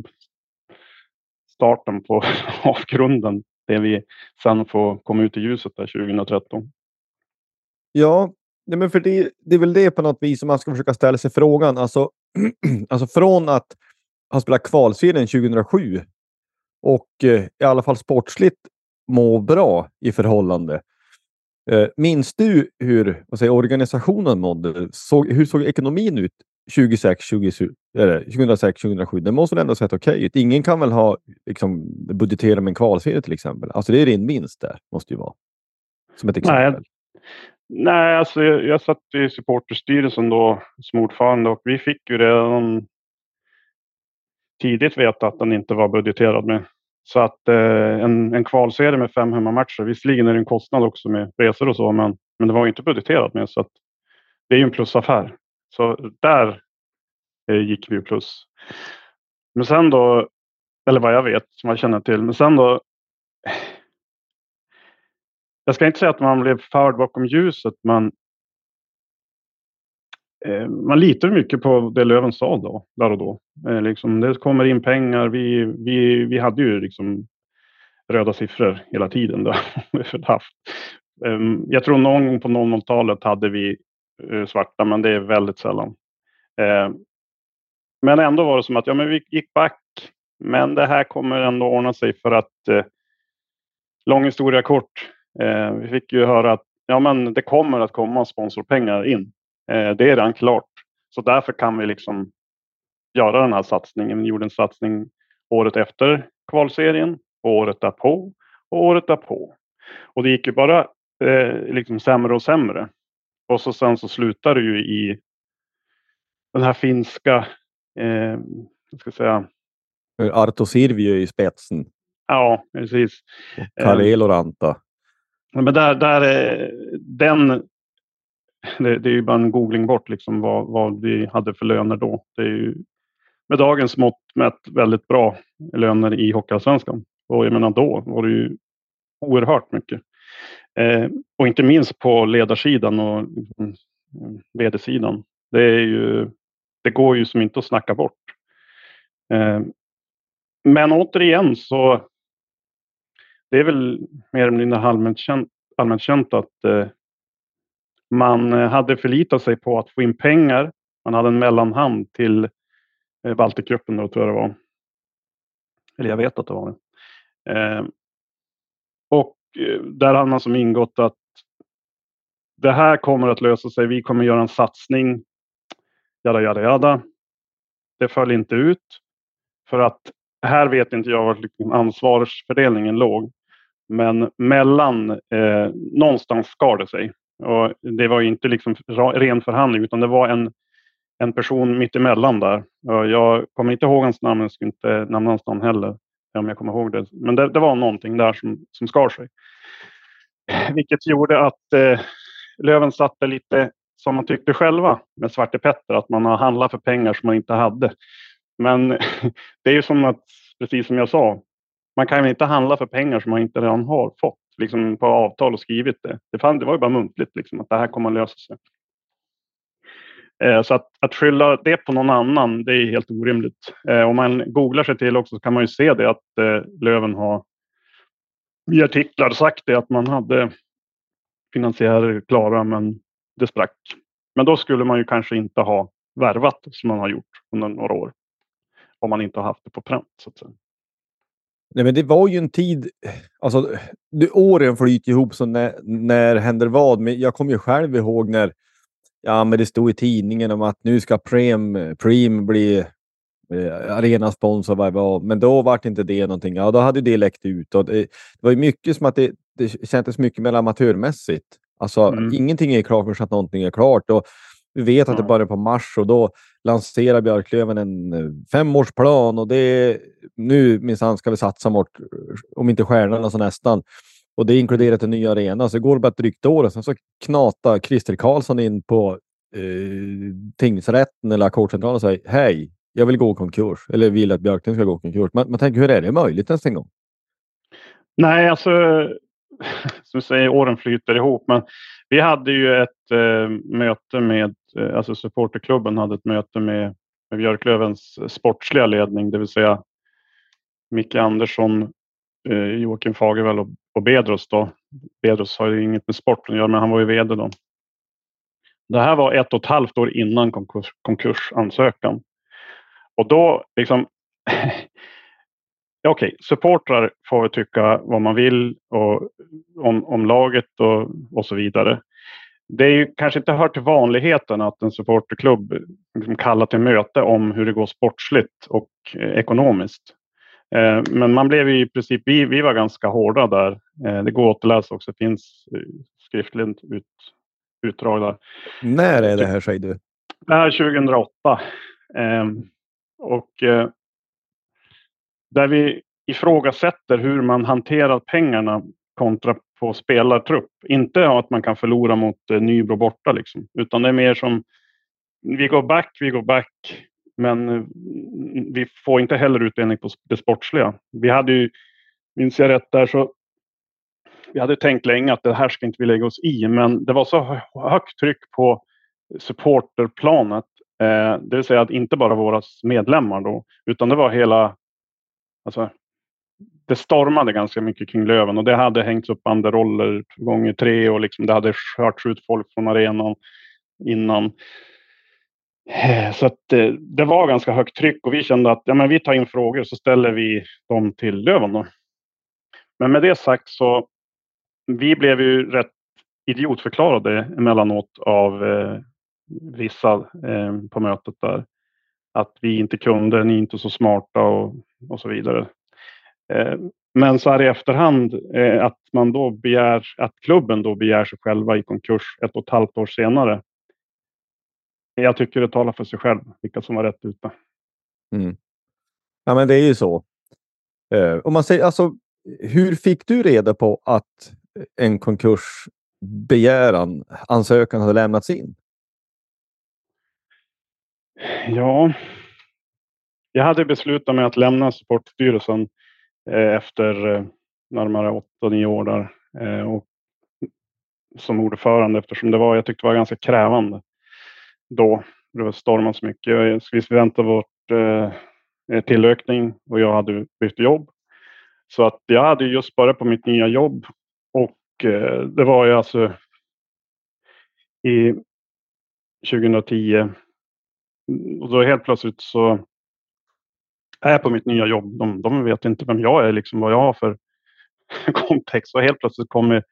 starten på avgrunden. Det vi sen får komma ut i ljuset där 2013. Ja, nej men för det, det är väl det på något vis som man ska försöka ställa sig frågan. Alltså, alltså från att ha spelat kvalserien 2007 och eh, i alla fall sportsligt må bra i förhållande. Eh, minns du hur vad säger, organisationen mådde? Såg, hur såg ekonomin ut 2006, 2006 2007? Det måste väl ändå sett okej okay ut? Ingen kan väl ha liksom, budgetera med en kvalserie till exempel? Alltså det är din vinst där, måste ju vara. Som ett exempel. Nej, Nej, alltså jag, jag satt i supporterstyrelsen då som ordförande och vi fick ju redan tidigt veta att den inte var budgeterad med. Så att eh, en, en kvalserie med fem hemmamatcher, visserligen är det en kostnad också med resor och så, men, men det var inte budgeterat med så att det är ju en plusaffär. Så där eh, gick vi plus. Men sen då, eller vad jag vet, som jag känner till, men sen då jag ska inte säga att man blev förd bakom ljuset, men Eh, man litar mycket på det Löven sa då, där och då. Eh, liksom, det kommer in pengar. Vi, vi, vi hade ju liksom röda siffror hela tiden. Då. Eh, jag tror någon gång på 00-talet hade vi eh, svarta, men det är väldigt sällan. Eh, men ändå var det som att ja, men vi gick back, men det här kommer ändå ordna sig för att eh, lång historia kort. Eh, vi fick ju höra att ja, men det kommer att komma sponsorpengar in. Eh, det är redan klart. Så därför kan vi liksom göra den här satsningen. Vi gjorde en satsning året efter kvalserien, året därpå och året därpå. Och det gick ju bara eh, liksom sämre och sämre. Och så sen så slutade det ju i den här finska, eh, ska jag säga. Arto Sirviö i spetsen. Ja, precis. Karelo Ranta. Men där, där den, det, det, är ju bara en googling bort liksom vad, vad vi hade för löner då. Det är ju med dagens mått mätt väldigt bra löner i Hockeyallsvenskan. Och jag menar då var det ju oerhört mycket. Eh, och inte minst på ledarsidan och liksom, eh, vd-sidan. Det, är ju, det går ju som inte att snacka bort. Eh, men återigen så det är väl mer eller mindre allmänt känt, allmänt känt att eh, man eh, hade förlitat sig på att få in pengar. Man hade en mellanhand till eh, Baltikgruppen då tror jag det var. Eller jag vet att det var det. Eh, och eh, där hade man som ingått att det här kommer att lösa sig. Vi kommer göra en satsning. Jada, jada, jada. Det föll inte ut. För att här vet inte jag var liksom ansvarsfördelningen låg. Men mellan, eh, någonstans skar det sig. Och det var inte liksom ren förhandling utan det var en, en person mitt emellan där. Och jag kommer inte ihåg hans namn, jag ska inte nämna hans namn heller om jag kommer ihåg det. Men det, det var någonting där som, som skar sig. Vilket gjorde att eh, Löven satte lite som man tyckte själva med Svarte Petter, att man har handlat för pengar som man inte hade. Men det är ju som att, precis som jag sa, man kan inte handla för pengar som man inte redan har fått liksom på avtal och skrivit det. Det, fann, det var ju bara muntligt liksom, att det här kommer att lösa sig. Eh, så att, att skylla det på någon annan, det är helt orimligt. Eh, om man googlar sig till också så kan man ju se det att eh, Löven har i artiklar sagt det att man hade finansiärer klara men det sprack. Men då skulle man ju kanske inte ha värvat som man har gjort under några år. Om man inte har haft det på pränt så att säga. Nej, men det var ju en tid, alltså det, åren flyter ihop så när, när händer vad? Men jag kommer ju själv ihåg när ja, men det stod i tidningen om att nu ska Preem, Preem bli eh, arenasponsor. Vad var. Men då var inte det någonting. Ja, då hade det läckt ut. Och det, det var ju mycket som att det, det kändes mycket mer amatörmässigt. Alltså, mm. ingenting är klart förrän någonting är klart. Och vi vet att det börjar på mars och då lanserar Björklöven en eh, femårsplan och det är nu minsann ska vi satsa mot om inte stjärnorna så nästan. Och det inkluderat en ny arena. Så det går bara ett drygt år och sen så knatar Christer Karlsson in på eh, tingsrätten eller ackordscentralen och säger hej, jag vill gå konkurs eller vill att Björklöven ska gå konkurs. Man, man tänker, hur är det möjligt ens en gång? Nej, alltså som säger, åren flyter ihop. Men vi hade ju ett eh, möte med, eh, alltså supporterklubben hade ett möte med, med Björklövens sportsliga ledning, det vill säga Micke Andersson, eh, Joakim Fagervall och, och Bedros då. Bedros har ju inget med sporten att göra, men han var ju VD då. Det här var ett och ett halvt år innan konkurs, konkursansökan. Och då liksom okej, okay, supportrar får väl tycka vad man vill och, om, om laget och, och så vidare. Det är ju kanske inte hör till vanligheten att en supporterklubb liksom kallar till möte om hur det går sportsligt och eh, ekonomiskt. Eh, men man blev i princip, vi, vi var ganska hårda där. Eh, det går att återläsa också, det finns eh, skriftligt ut, utdrag där. När är det här säger du? Det här är 2008. Eh, och eh, där vi ifrågasätter hur man hanterar pengarna kontra på spelartrupp. Inte att man kan förlora mot eh, Nybro borta, liksom. utan det är mer som vi går back, vi går back, men eh, vi får inte heller utdelning på det sportsliga. Vi hade ju, minns jag rätt där, så vi hade tänkt länge att det här ska inte vi lägga oss i, men det var så högt tryck på supporterplanet, eh, det vill säga att inte bara våra medlemmar då, utan det var hela Alltså, det stormade ganska mycket kring Löven och det hade hängts upp banderoller gånger tre och liksom det hade skörts ut folk från arenan innan. Eh, så att det, det, var ganska högt tryck och vi kände att ja, men vi tar in frågor så ställer vi dem till Löven. Då. Men med det sagt så vi blev ju rätt idiotförklarade emellanåt av eh, vissa eh, på mötet där. Att vi inte kunde, ni är inte så smarta och och så vidare. Eh, men så här i efterhand eh, att man då begär att klubben då begär sig själva i konkurs ett och ett halvt år senare. Jag tycker det talar för sig själv vilka som var rätt ute. Mm. Ja, men det är ju så. Eh, om man säger alltså, hur fick du reda på att en konkursbegäran, ansökan hade lämnats in? Ja, jag hade beslutat mig att lämna Sportstyrelsen eh, efter eh, närmare 8-9 år där. Eh, och som ordförande eftersom det var, jag tyckte det var ganska krävande då. Det var stormat så mycket. Vi väntade vårt eh, tillökning och jag hade bytt jobb. Så att jag hade just börjat på mitt nya jobb och eh, det var ju alltså i 2010 Mm, och då helt plötsligt så är jag på mitt nya jobb. De, de vet inte vem jag är, liksom vad jag har för kontext. Och helt plötsligt kommer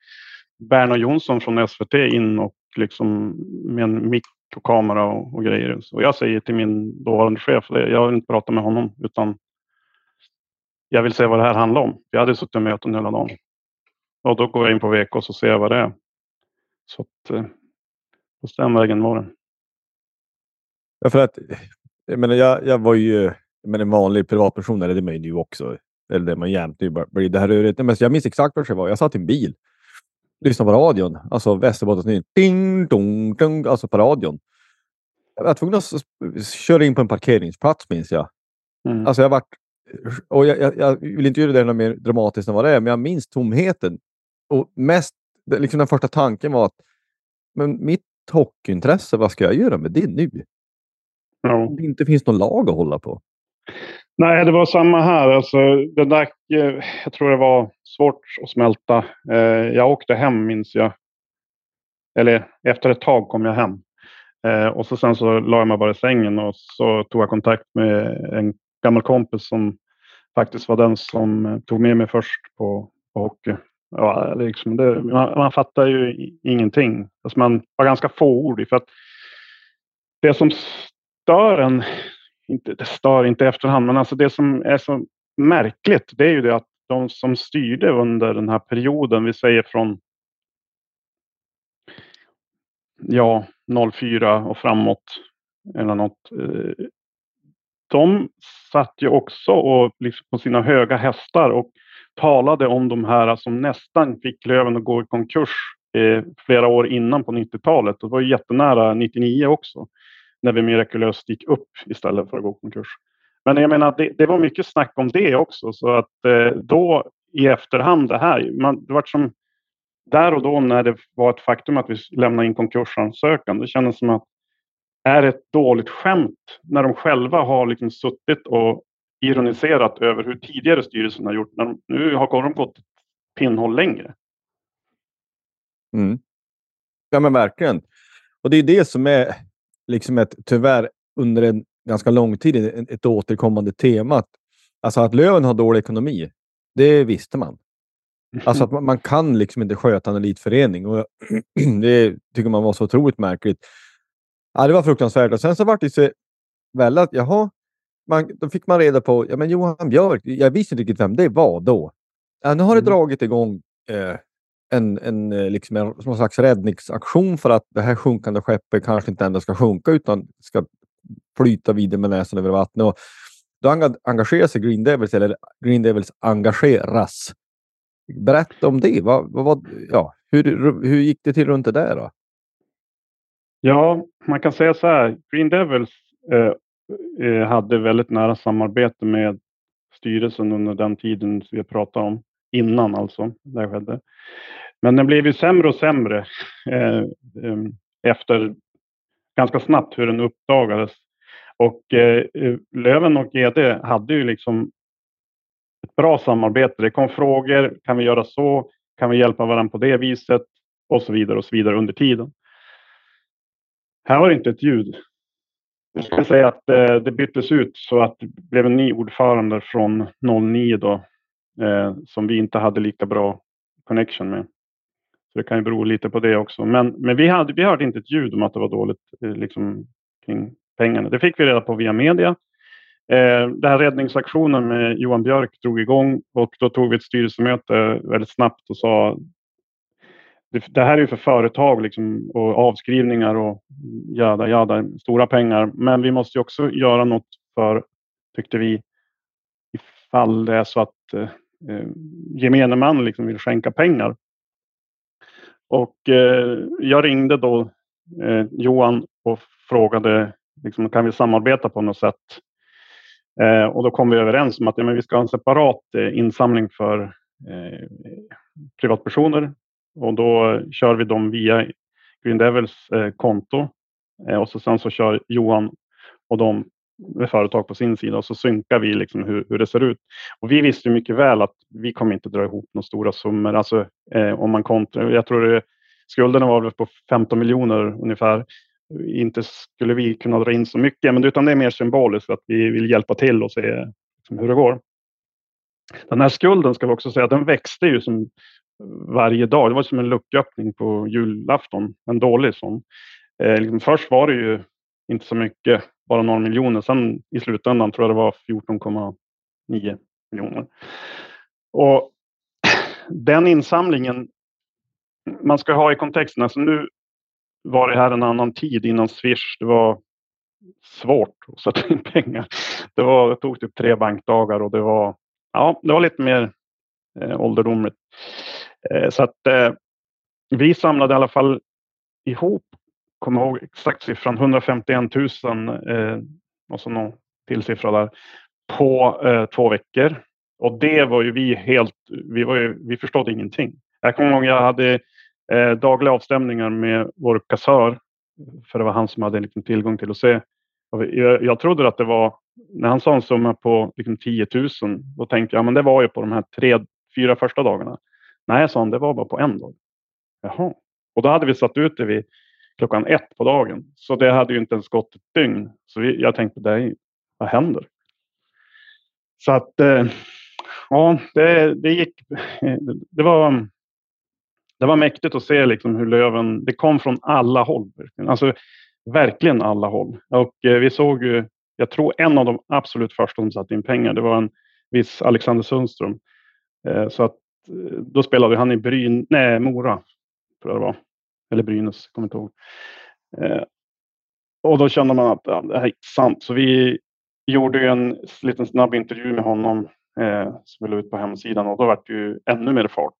Berno Jonsson från SVT in och liksom med en mick och kamera och, och grejer. Och jag säger till min dåvarande chef, jag vill inte prata med honom utan jag vill se vad det här handlar om. Jag hade suttit i möten hela dagen. Och då går jag in på VK och så ser jag vad det är. Så att, eh, på den vägen var det. Ja, för att, jag, menar, jag, jag var ju men en vanlig privatperson, eller det är man ju nu också. Eller det är man jämt. Det blir det här rörigt. Men jag minns exakt vad det var. Jag satt i en bil. Lyssnade på radion. Alltså Västerbottensnytt. Ding, dong, dong, alltså på radion. Jag var tvungen att köra in på en parkeringsplats minns jag. Mm. Alltså jag varit och jag, jag, jag, vill inte göra det något mer dramatiskt än vad det är, men jag minns tomheten. Och mest, liksom den första tanken var att men mitt hockeyintresse, vad ska jag göra med det nu? Ja. Det inte finns någon lag att hålla på. Nej, det var samma här. Alltså, det där, eh, jag tror det var svårt att smälta. Eh, jag åkte hem, minns jag. Eller efter ett tag kom jag hem. Eh, och så sen så la jag mig bara i sängen och så tog jag kontakt med en gammal kompis som faktiskt var den som tog med mig först på, på hockey. Ja, liksom det, man, man fattar ju ingenting. Alltså man var ganska fåordig för att det som stör en inte, det stör inte i efterhand, men alltså det som är så märkligt, det är ju det att de som styrde under den här perioden, vi säger från ja, 04 och framåt eller något. Eh, de satt ju också och liksom på sina höga hästar och talade om de här som nästan fick Löven att gå i konkurs eh, flera år innan på 90-talet. Det var ju jättenära 99 också när vi mirakulöst gick upp istället för att gå konkurs. Men jag menar, det, det var mycket snack om det också, så att eh, då i efterhand det här, man, det var som där och då när det var ett faktum att vi lämnade in konkursansökan, det kändes som att är ett dåligt skämt när de själva har liksom suttit och ironiserat över hur tidigare styrelsen har gjort. När de, nu har de gått pinnhåll längre. Mm. Ja men verkligen. Och det är det som är liksom ett, tyvärr under en ganska lång tid ett återkommande tema. Alltså att Löven har dålig ekonomi, det visste man. Alltså att man, man kan liksom inte sköta en elitförening och det tycker man var så otroligt märkligt. Ja, det var fruktansvärt och sen så var det så väl att jaha, man, då fick man reda på ja, men Johan Björk. Jag visste inte riktigt vem det var då. Ja, nu har det mm. dragit igång eh, en, en, eh, liksom en någon slags räddningsaktion för att det här sjunkande skeppet kanske inte ändå ska sjunka utan ska flyta vidare med näsan över vattnet. Och då engagerar sig Green Devils, eller Green Devils engageras. Berätta om det. Vad, vad, ja, hur, hur gick det till runt det där? Då? Ja, man kan säga så här. Green Devils eh, eh hade väldigt nära samarbete med styrelsen under den tiden vi pratar om. Innan alltså, det skedde. Men den blev ju sämre och sämre eh, eh, efter ganska snabbt hur den uppdagades. Och eh, eh Löven och GD hade ju liksom ett bra samarbete. Det kom frågor, kan vi göra så? Kan vi hjälpa varandra på det viset? Och så vidare och så vidare under tiden. Här var det inte ett ljud. Jag ska säga att eh, det byttes ut så att det blev en ny ordförande från 09 då, eh, som vi inte hade lika bra connection med. Så det kan ju bero lite på det också. Men, men vi, hade, vi hörde inte ett ljud om att det var dåligt eh, liksom, kring pengarna. Det fick vi reda på via media. Eh, den här räddningsaktionen med Johan Björk drog igång och då tog vi ett styrelsemöte väldigt snabbt och sa det, det här är ju för företag liksom, och avskrivningar och jada, jada, stora pengar. Men vi måste också göra något för, tyckte vi, ifall det är så att eh, eh, gemene man liksom vill skänka pengar och eh, jag ringde då eh, Johan och frågade liksom, kan vi samarbeta på något sätt. Eh, och då kom vi överens om att ja, men vi ska ha en separat eh, insamling för eh, privatpersoner. Och då kör vi dem via Green Devils eh, konto. Eh, och så sen så kör Johan och de med företag på sin sida och så synkar vi liksom hur, hur det ser ut. Och vi visste mycket väl att vi kommer inte dra ihop några stora summor. Alltså, eh, om man kontra, jag tror det, skulderna var väl på 15 miljoner ungefär. Inte skulle vi kunna dra in så mycket, men utan det är mer symboliskt att vi vill hjälpa till och se liksom, hur det går. Den här skulden ska vi också säga, den växte ju som varje dag. Det var som en lucköppning på julafton, en dålig sån. Eh, liksom, först var det ju inte så mycket, bara några miljoner. Sen i slutändan tror jag det var 14,9 miljoner. Och den insamlingen, man ska ha i kontexten, alltså nu var det här en annan tid innan Swish. Det var svårt att sätta in pengar. Det, var, det tog typ tre bankdagar och det var, ja, det var lite mer eh, ålderdomligt. Eh, så att eh, vi samlade i alla fall ihop, kommer ihåg exakt siffran, 151 000 eh, och så någon till siffra där, på eh, två veckor. Och det var ju vi helt, vi, var ju, vi förstod ingenting. Jag kommer ihåg jag hade eh, dagliga avstämningar med vår kassör, för det var han som hade liksom, tillgång till att se. Jag, jag trodde att det var, när han sa en summa på liksom, 10 000, då tänkte jag, men det var ju på de här tre, fyra första dagarna. Nej, sa han, det var bara på en dag. Jaha. Och då hade vi satt ut det vid klockan ett på dagen. Så det hade ju inte ens gått ett dygn. Så vi, jag tänkte, det, vad händer? Så att, eh, ja, det, det gick. Det var, det var mäktigt att se liksom hur löven, det kom från alla håll. Alltså verkligen alla håll. Och eh, vi såg ju, jag tror en av de absolut första som satte in pengar, det var en viss Alexander Sundström. Eh, så att eh, då spelade han i Bryn, nej, Mora, tror jag det var. Eller Brynäs, kommer inte ihåg. Eh, och då kände man att ja, det här är sant. Så vi gjorde en liten snabb intervju med honom eh, som vi la ut på hemsidan och då var det ju ännu mer fart.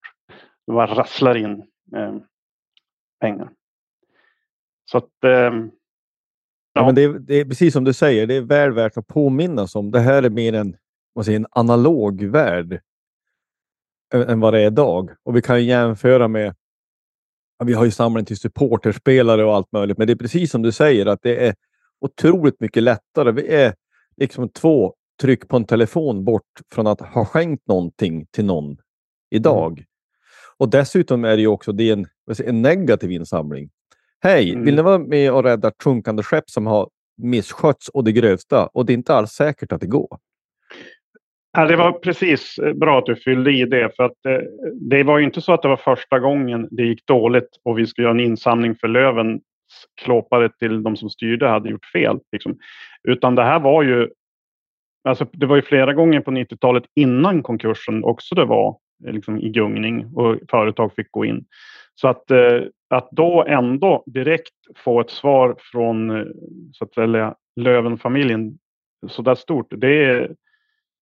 Det var rasslar in eh, pengar. Så att... Eh, ja. ja. men det är, det, är, precis som du säger, det är väl värt att påminnas om. Det här är mer en, vad säger, en analog värld än vad det är idag. Och vi kan jämföra med vi har ju samling till supporterspelare och allt möjligt, men det är precis som du säger att det är otroligt mycket lättare. Vi är liksom två tryck på en telefon bort från att ha skänkt någonting till någon idag. Mm. Och dessutom är det ju också det en, en negativ insamling. Hej, mm. vill ni vara med och rädda ett sjunkande skepp som har misskötts och det grövsta? Och det är inte alls säkert att det går. Ja, det var precis eh, bra att du fyllde i det. För att, det, det var ju inte så att det var första gången det gick dåligt och vi skulle göra en insamling för Löven klåpade till de som styrde hade gjort fel. Liksom. Utan det här var ju, alltså det var ju flera gånger på 90-talet innan konkursen också det var eh, liksom, i gungning och företag fick gå in. Så att, att då ändå direkt få ett svar från så att säga, Lövenfamiljen så där stort, det är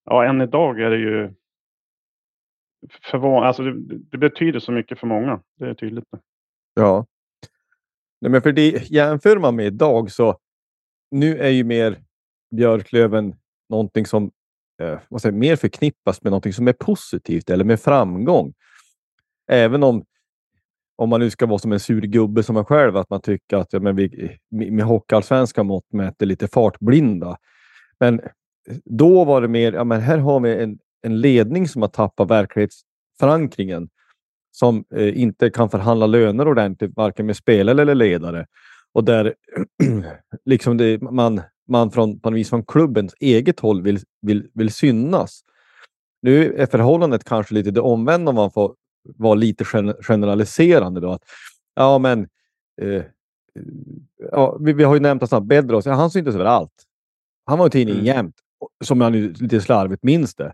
ja, än idag är det ju förvånande. Alltså det, det, betyder så mycket för många. Det är tydligt. Ja. Nej, men för det jämför man med idag så nu är ju mer Björklöven någonting som eh, vad säger, mer förknippas med någonting som är positivt eller med framgång. Även om om man nu ska vara som en sur gubbe som man själv, att man tycker att ja, men vi, eh, med hockeyallsvenska mått mätt är lite fartblinda. Men då var det mer, ja men här har vi en, en ledning som har tappat verklighetsförankringen. Som eh, inte kan förhandla löner ordentligt, varken med spelare eller ledare. Och där liksom det, man, man från, på vis från klubbens eget håll vill, vill, vill synas. Nu är förhållandet kanske lite det omvända om man får vara lite generaliserande. Då, att, ja, men, eh, ja, vi, vi, har ju nämnt att Bedros, han syntes överallt. Han var i tidningen mm. jämt som jag lite slarvigt minns det.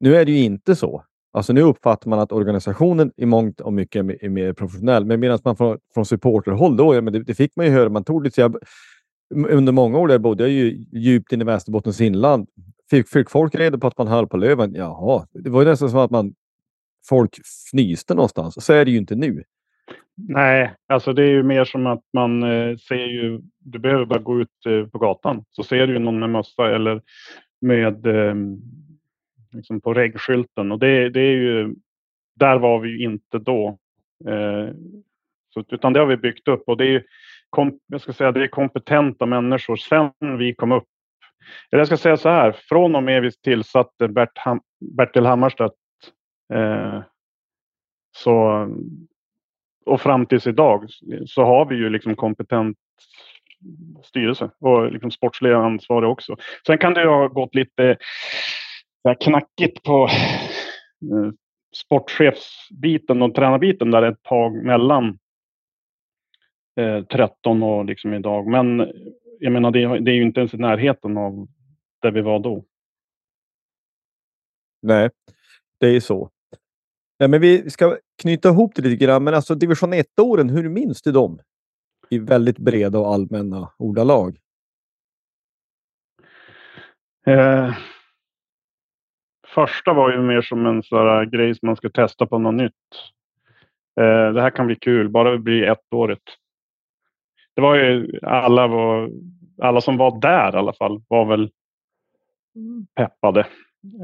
Nu är det ju inte så. Alltså nu uppfattar man att organisationen i mångt och mycket är mer professionell. Men medan man från, från supporterhåll, då, ja, men det, det, fick man ju höra. Man tog lite, jag, under många år där bodde jag ju djupt inne i Västerbottens inland. Fick, fick folk reda på att man höll på Löven? Jaha, det var ju nästan som att man folk fnyste någonstans. Så är det ju inte nu. Nej, alltså det är ju mer som att man eh, ser ju, du behöver bara gå ut eh, på gatan så ser du ju någon med mössa eller med ehm, liksom på regskylten. Och det, det är ju, där var vi ju inte då. Eh, så, utan det har vi byggt upp och det är, jag ska säga, det är kompetenta människor sen vi kom upp. Eller jag ska säga så här, från och med vi tillsatte Bert Ham, Bertil Hammarstedt eh, så, och fram tills idag så har vi ju liksom kompetent styrelse och liksom sportsliga ansvarig också. Sen kan det ju ha gått lite knackigt på eh, sportchefsbiten och tränarbiten där ett tag mellan eh, 13 och liksom idag. Men jag menar, det, det är ju inte ens i närheten av där vi var då. Nej, det är ju så. Ja, men vi ska knyta ihop det lite grann, men alltså division 1-åren, hur minns du dem? I väldigt breda och allmänna ordalag. Eh, första var ju mer som en sån grej som man ska testa på något nytt. Eh, det här kan bli kul, bara det blir ettårigt. Det var ju alla, var, alla som var där i alla fall var väl peppade.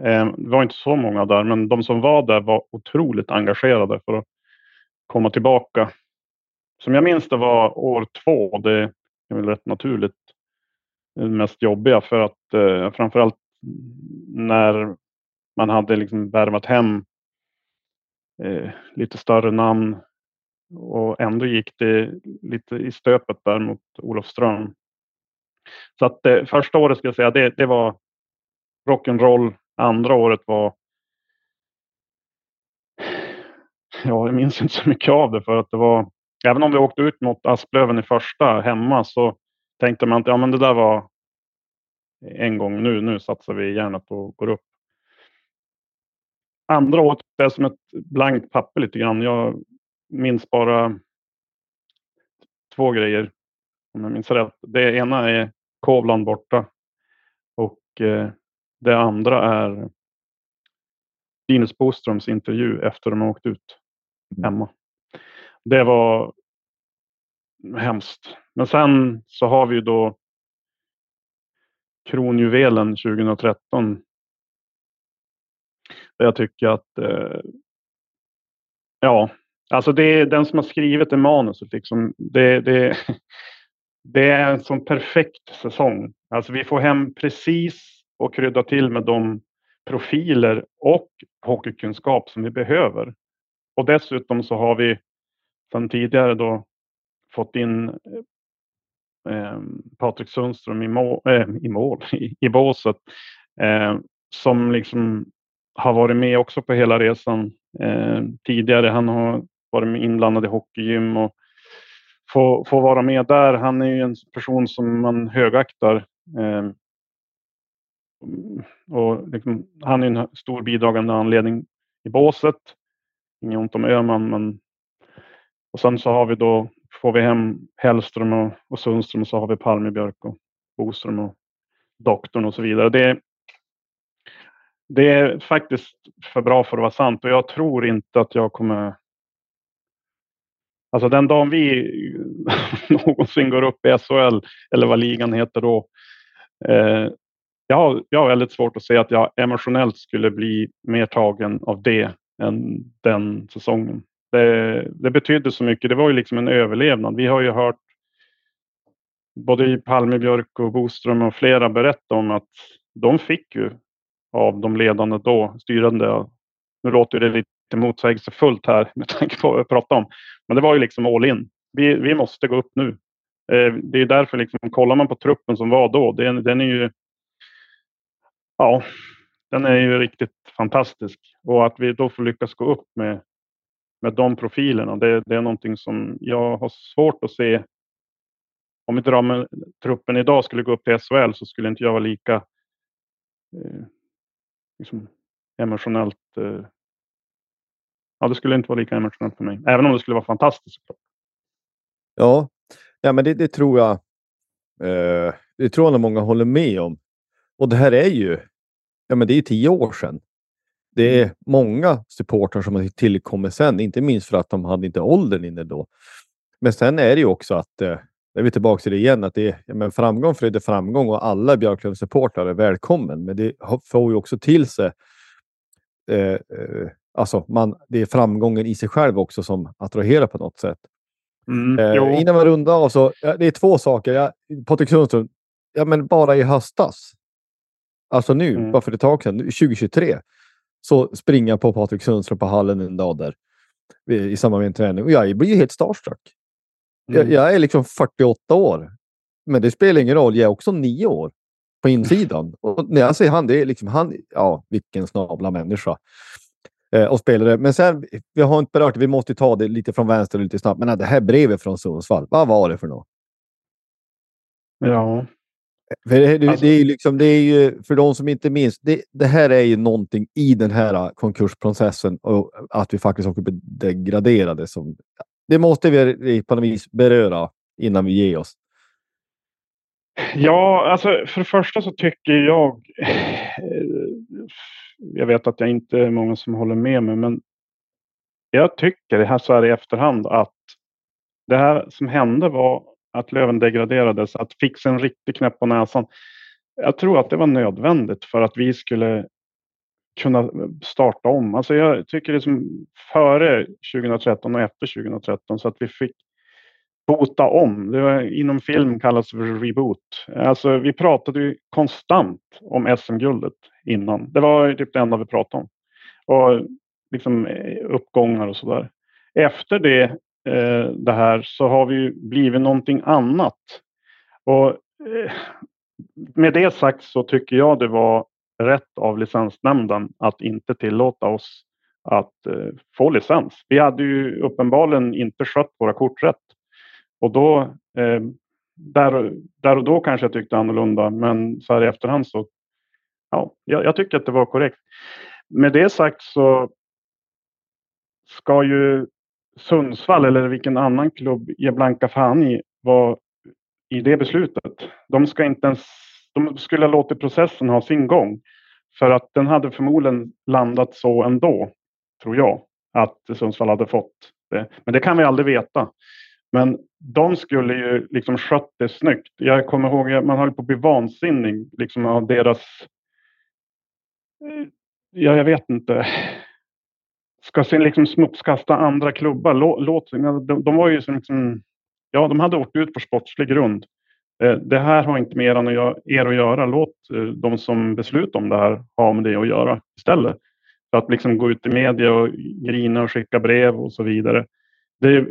Ehm, det var inte så många där, men de som var där var otroligt engagerade för att komma tillbaka. Som jag minns det var år två, det är väl rätt naturligt det mest jobbiga för att eh, framförallt när man hade liksom värvat hem eh, lite större namn och ändå gick det lite i stöpet där mot Olofström. Så att eh, första året ska jag säga det, det var rock'n'roll. Andra året var Ja, jag minns inte så mycket av det för att det var Även om vi åkte ut mot Asplöven i första hemma så tänkte man att ja, men det där var en gång nu. Nu satsar vi järnet och går upp. Andra året är som ett blankt papper lite grann. Jag minns bara två grejer om jag minns rätt. Det ena är Kovland borta och eh, det andra är Linus Boströms intervju efter de åkt ut hemma. Det var hemskt. Men sen så har vi ju då kronjuvelen 2013. Där jag tycker att eh, ja, alltså det är den som har skrivit det manuset liksom. Det, det, det är en sån perfekt säsong. Alltså vi får hem precis och krydda till med de profiler och hockeykunskap som vi behöver. Och dessutom så har vi sedan tidigare då fått in eh, Patrik Sundström i, mål, eh, i, mål, i, i båset. Eh, som liksom har varit med också på hela resan eh, tidigare. Han har varit inblandad i hockeygym och får, får vara med där. Han är ju en person som man högaktar. Eh, Mm. Och liksom, han är en stor bidragande anledning i båset. Inget ont om Öhman, men och sen så har vi då, får vi hem Hellström och, och Sundström och så har vi Palmebjörk och Boström och doktorn och så vidare. Det, det är faktiskt för bra för att vara sant och jag tror inte att jag kommer Alltså den dagen vi någonsin går upp i SHL eller vad ligan heter då. Eh, jag, har, jag har väldigt svårt att se att jag emotionellt skulle bli mer tagen av det än den säsongen. Det, det betydde så mycket. Det var ju liksom en överlevnad. Vi har ju hört både Palmebjörk och Boström och flera berätta om att de fick ju av de ledande då, styrande. Nu låter det lite motsägelsefullt här med tanke på vad jag pratar om. Men det var ju liksom all in. Vi, vi måste gå upp nu. Eh, det är därför, liksom, kollar man på truppen som var då, den, den är ju... Ja, den är ju riktigt fantastisk. Och att vi då får lyckas gå upp med, med de profilerna, det, det är någonting som jag har svårt att se. Om inte med, truppen idag skulle gå upp till SHL så skulle inte jag vara lika eh, liksom, emotionellt eh, ja, det skulle inte vara lika emotionellt för mig. Även om det skulle vara fantastiskt. Ja, ja men det, det tror jag. Eh, det tror jag många håller med om. Och det här är ju. Ja, men det är tio år sedan. Det är många supportrar som har tillkommit sen, inte minst för att de hade inte åldern inne då. Men sen är det ju också att eh, är vi tillbaka till det igen, att det är ja, men framgång föder framgång och alla Björklövens-supportrar är välkommen. Men det får ju också till sig eh, eh, alltså man, det är framgången i sig själv också som attraherar på något sätt. Mm, Eh, innan vi rundar av så, det är två saker. Jag, Patrik Sundström, ja men bara i höstas, alltså nu, Mm. bara för ett tag sedan, 2023, så springer jag på Patrik Sundström på hallen en dag där i i samband med en träning och jag blir helt starstruck. Jag, Mm. jag är liksom 48 år, men det spelar ingen roll. Jag är också nio år på insidan. Och när jag säger han, det är liksom han, ja, vilken snabla människa. Eh, och spelare. Men sen, vi har inte berört det, vi måste ta det lite från vänster och lite snabbt. Men det här brevet från Sundsvall, vad var det för något? Ja. För det, det, Alltså- det är liksom, det är ju, för de som inte minns, det, det här är ju någonting i den här konkursprocessen och att vi faktiskt också blir degraderade. Som, det måste vi på något vis beröra innan vi ger oss. Ja, alltså för det första så tycker jag... Jag vet att jag inte är många som håller med mig, men jag tycker det här så här i efterhand att det här som hände var att Löven degraderades, att fixa en riktig knäpp på näsan. Jag tror att det var nödvändigt för att vi skulle kunna starta om. Alltså jag tycker liksom före 2013 och efter 2013 så att vi fick bota om. Det var, inom film kallas det för reboot. Alltså vi pratade ju konstant om SM-guldet innan. Det var typ det enda vi pratade om. Och liksom eh, uppgångar och sådär. Efter det, eh, det här så har vi ju blivit någonting annat. Och eh, med det sagt så tycker jag det var rätt av licensnämnden att inte tillåta oss att eh, få licens. Vi hade ju uppenbarligen inte skött våra kort rätt. Och då, eh, där, och- där och då kanske jag tyckte annorlunda, men så här i efterhand så, ja, jag, jag tycker att det var korrekt. Med det sagt så ska ju Sundsvall eller vilken annan klubb ger blanka fan i var i det beslutet. De ska inte ens, de skulle ha låtit processen ha sin gång. För att den hade förmodligen landat så ändå, tror jag, att Sundsvall hade fått det. Men det kan vi aldrig veta. Men de skulle ju liksom skött det snyggt. Jag kommer ihåg, man höll på att bli vansinnig liksom av deras... Eh, ja, jag vet inte. Ska sen liksom smutskasta andra klubbar. Låt, de, de var ju som liksom... Ja, de hade åkt ut på sportslig grund. Eh, det här har inte med er att er att göra. Låt eh, de som beslutar om det här ha med det att göra istället. För att liksom gå ut i media och grina och skicka brev och så vidare. Det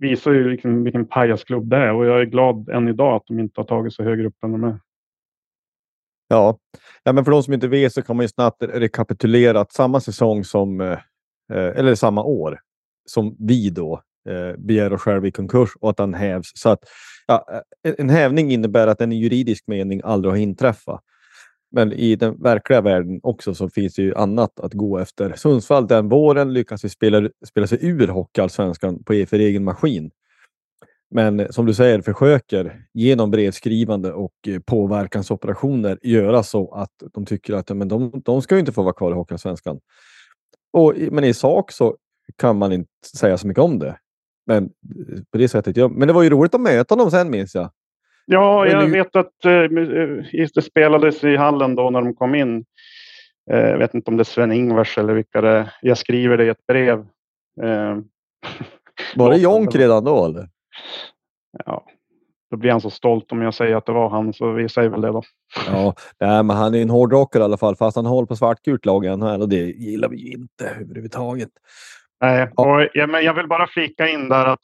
visar ju liksom vilken pajasklubb det är och jag är glad än idag att de inte har tagit sig högre upp än de är. Ja. ja, men för de som inte vet så kan man ju snabbt rekapitulera att samma säsong som, eh, Eh, eller samma år som vi då eh, begär oss själva i konkurs och att den hävs. Så att ja, eh, en hävning innebär att den i juridisk mening aldrig har inträffat. Men i den verkliga världen också så finns det ju annat att gå efter. Sundsvall den våren lyckas vi spela, spela sig ur Hockeyallsvenskan på e, för egen maskin. Men som du säger, försöker genom brevskrivande och eh, påverkansoperationer göra så att de tycker att men de, de ska ju inte få vara kvar i Hockeyallsvenskan. Och, Men i sak så kan man inte säga så mycket om det. Men eh, på det sättet. Ja. Men det var ju roligt att möta dem sen minns jag. Ja, jag vet att eh, eh, det spelades i hallen då när de kom in. Eh, Jag vet inte om det är Sven-Ingvars eller vilka det är. Jag skriver det i ett brev. Eh, Var det Jonk redan då eller? Ja, då blir han så stolt om jag säger att det var han, så vi säger väl det då. Ja, nej, men han är en hårdrockare i alla fall, fast han håller på svartgult lag i och det gillar vi ju inte överhuvudtaget. Nej, och, ja, men jag vill bara flika in där att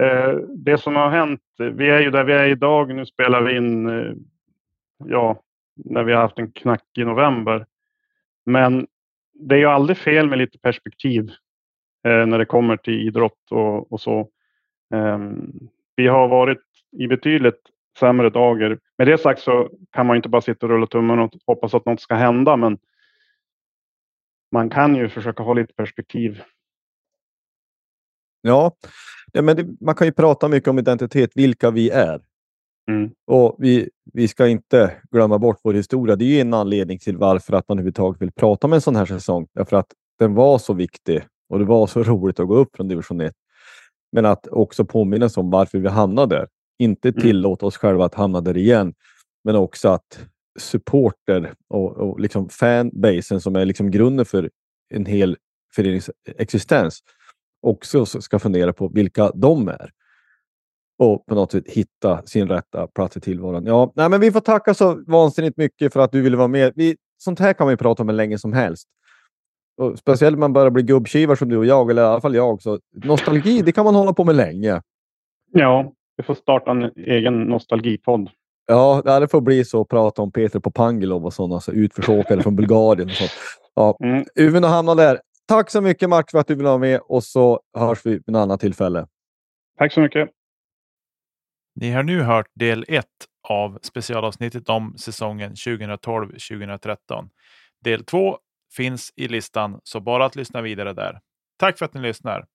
eh, det som har hänt, vi är ju där vi är idag, nu spelar vi in, eh, ja, när vi har haft en knackig november. Men det är ju aldrig fel med lite perspektiv eh, när det kommer till idrott och, och så. Ehm, vi har varit i betydligt sämre dagar. Med det sagt så kan man inte bara sitta och rulla tummen och hoppas att något ska hända, men man kan ju försöka ha lite perspektiv. Ja, ja men det, man kan ju prata mycket om identitet, vilka vi är. Mm. Och vi, vi ska inte glömma bort vår historia. Det är ju en anledning till varför att man överhuvudtaget vill prata om en sån här säsong. Därför att den var så viktig och det var så roligt att gå upp från division 1. Men att också påminnas om varför vi hamnade där. Inte Mm. tillåta oss själva att hamna där igen. Men också att supporter och, och liksom fanbasen som är liksom grunden för en hel förenings existens också ska fundera på vilka de är. Och på något sätt hitta sin rätta plats i tillvaron. Ja, nej, men vi får tacka så vansinnigt mycket för att du ville vara med. Vi, sånt här kan man ju prata om hur länge som helst. Och speciellt när man börjar bli gubbkivar som du och jag, eller i alla fall jag. Så nostalgi, det kan man hålla på med länge. Ja, vi får starta en egen nostalgipodd. Ja, det får bli så att prata om Peter Popangilov och sådana så utförsåkare från Bulgarien. Och sånt. Ja, Mm. Uven och hamna där. Tack så mycket Max för att du vill vara med och så hörs vi vid ett annat tillfälle. Tack så mycket. Ni har nu hört del 1 av specialavsnittet om säsongen 2012-2013. Del 2 finns i listan, så bara att lyssna vidare där. Tack för att ni lyssnar.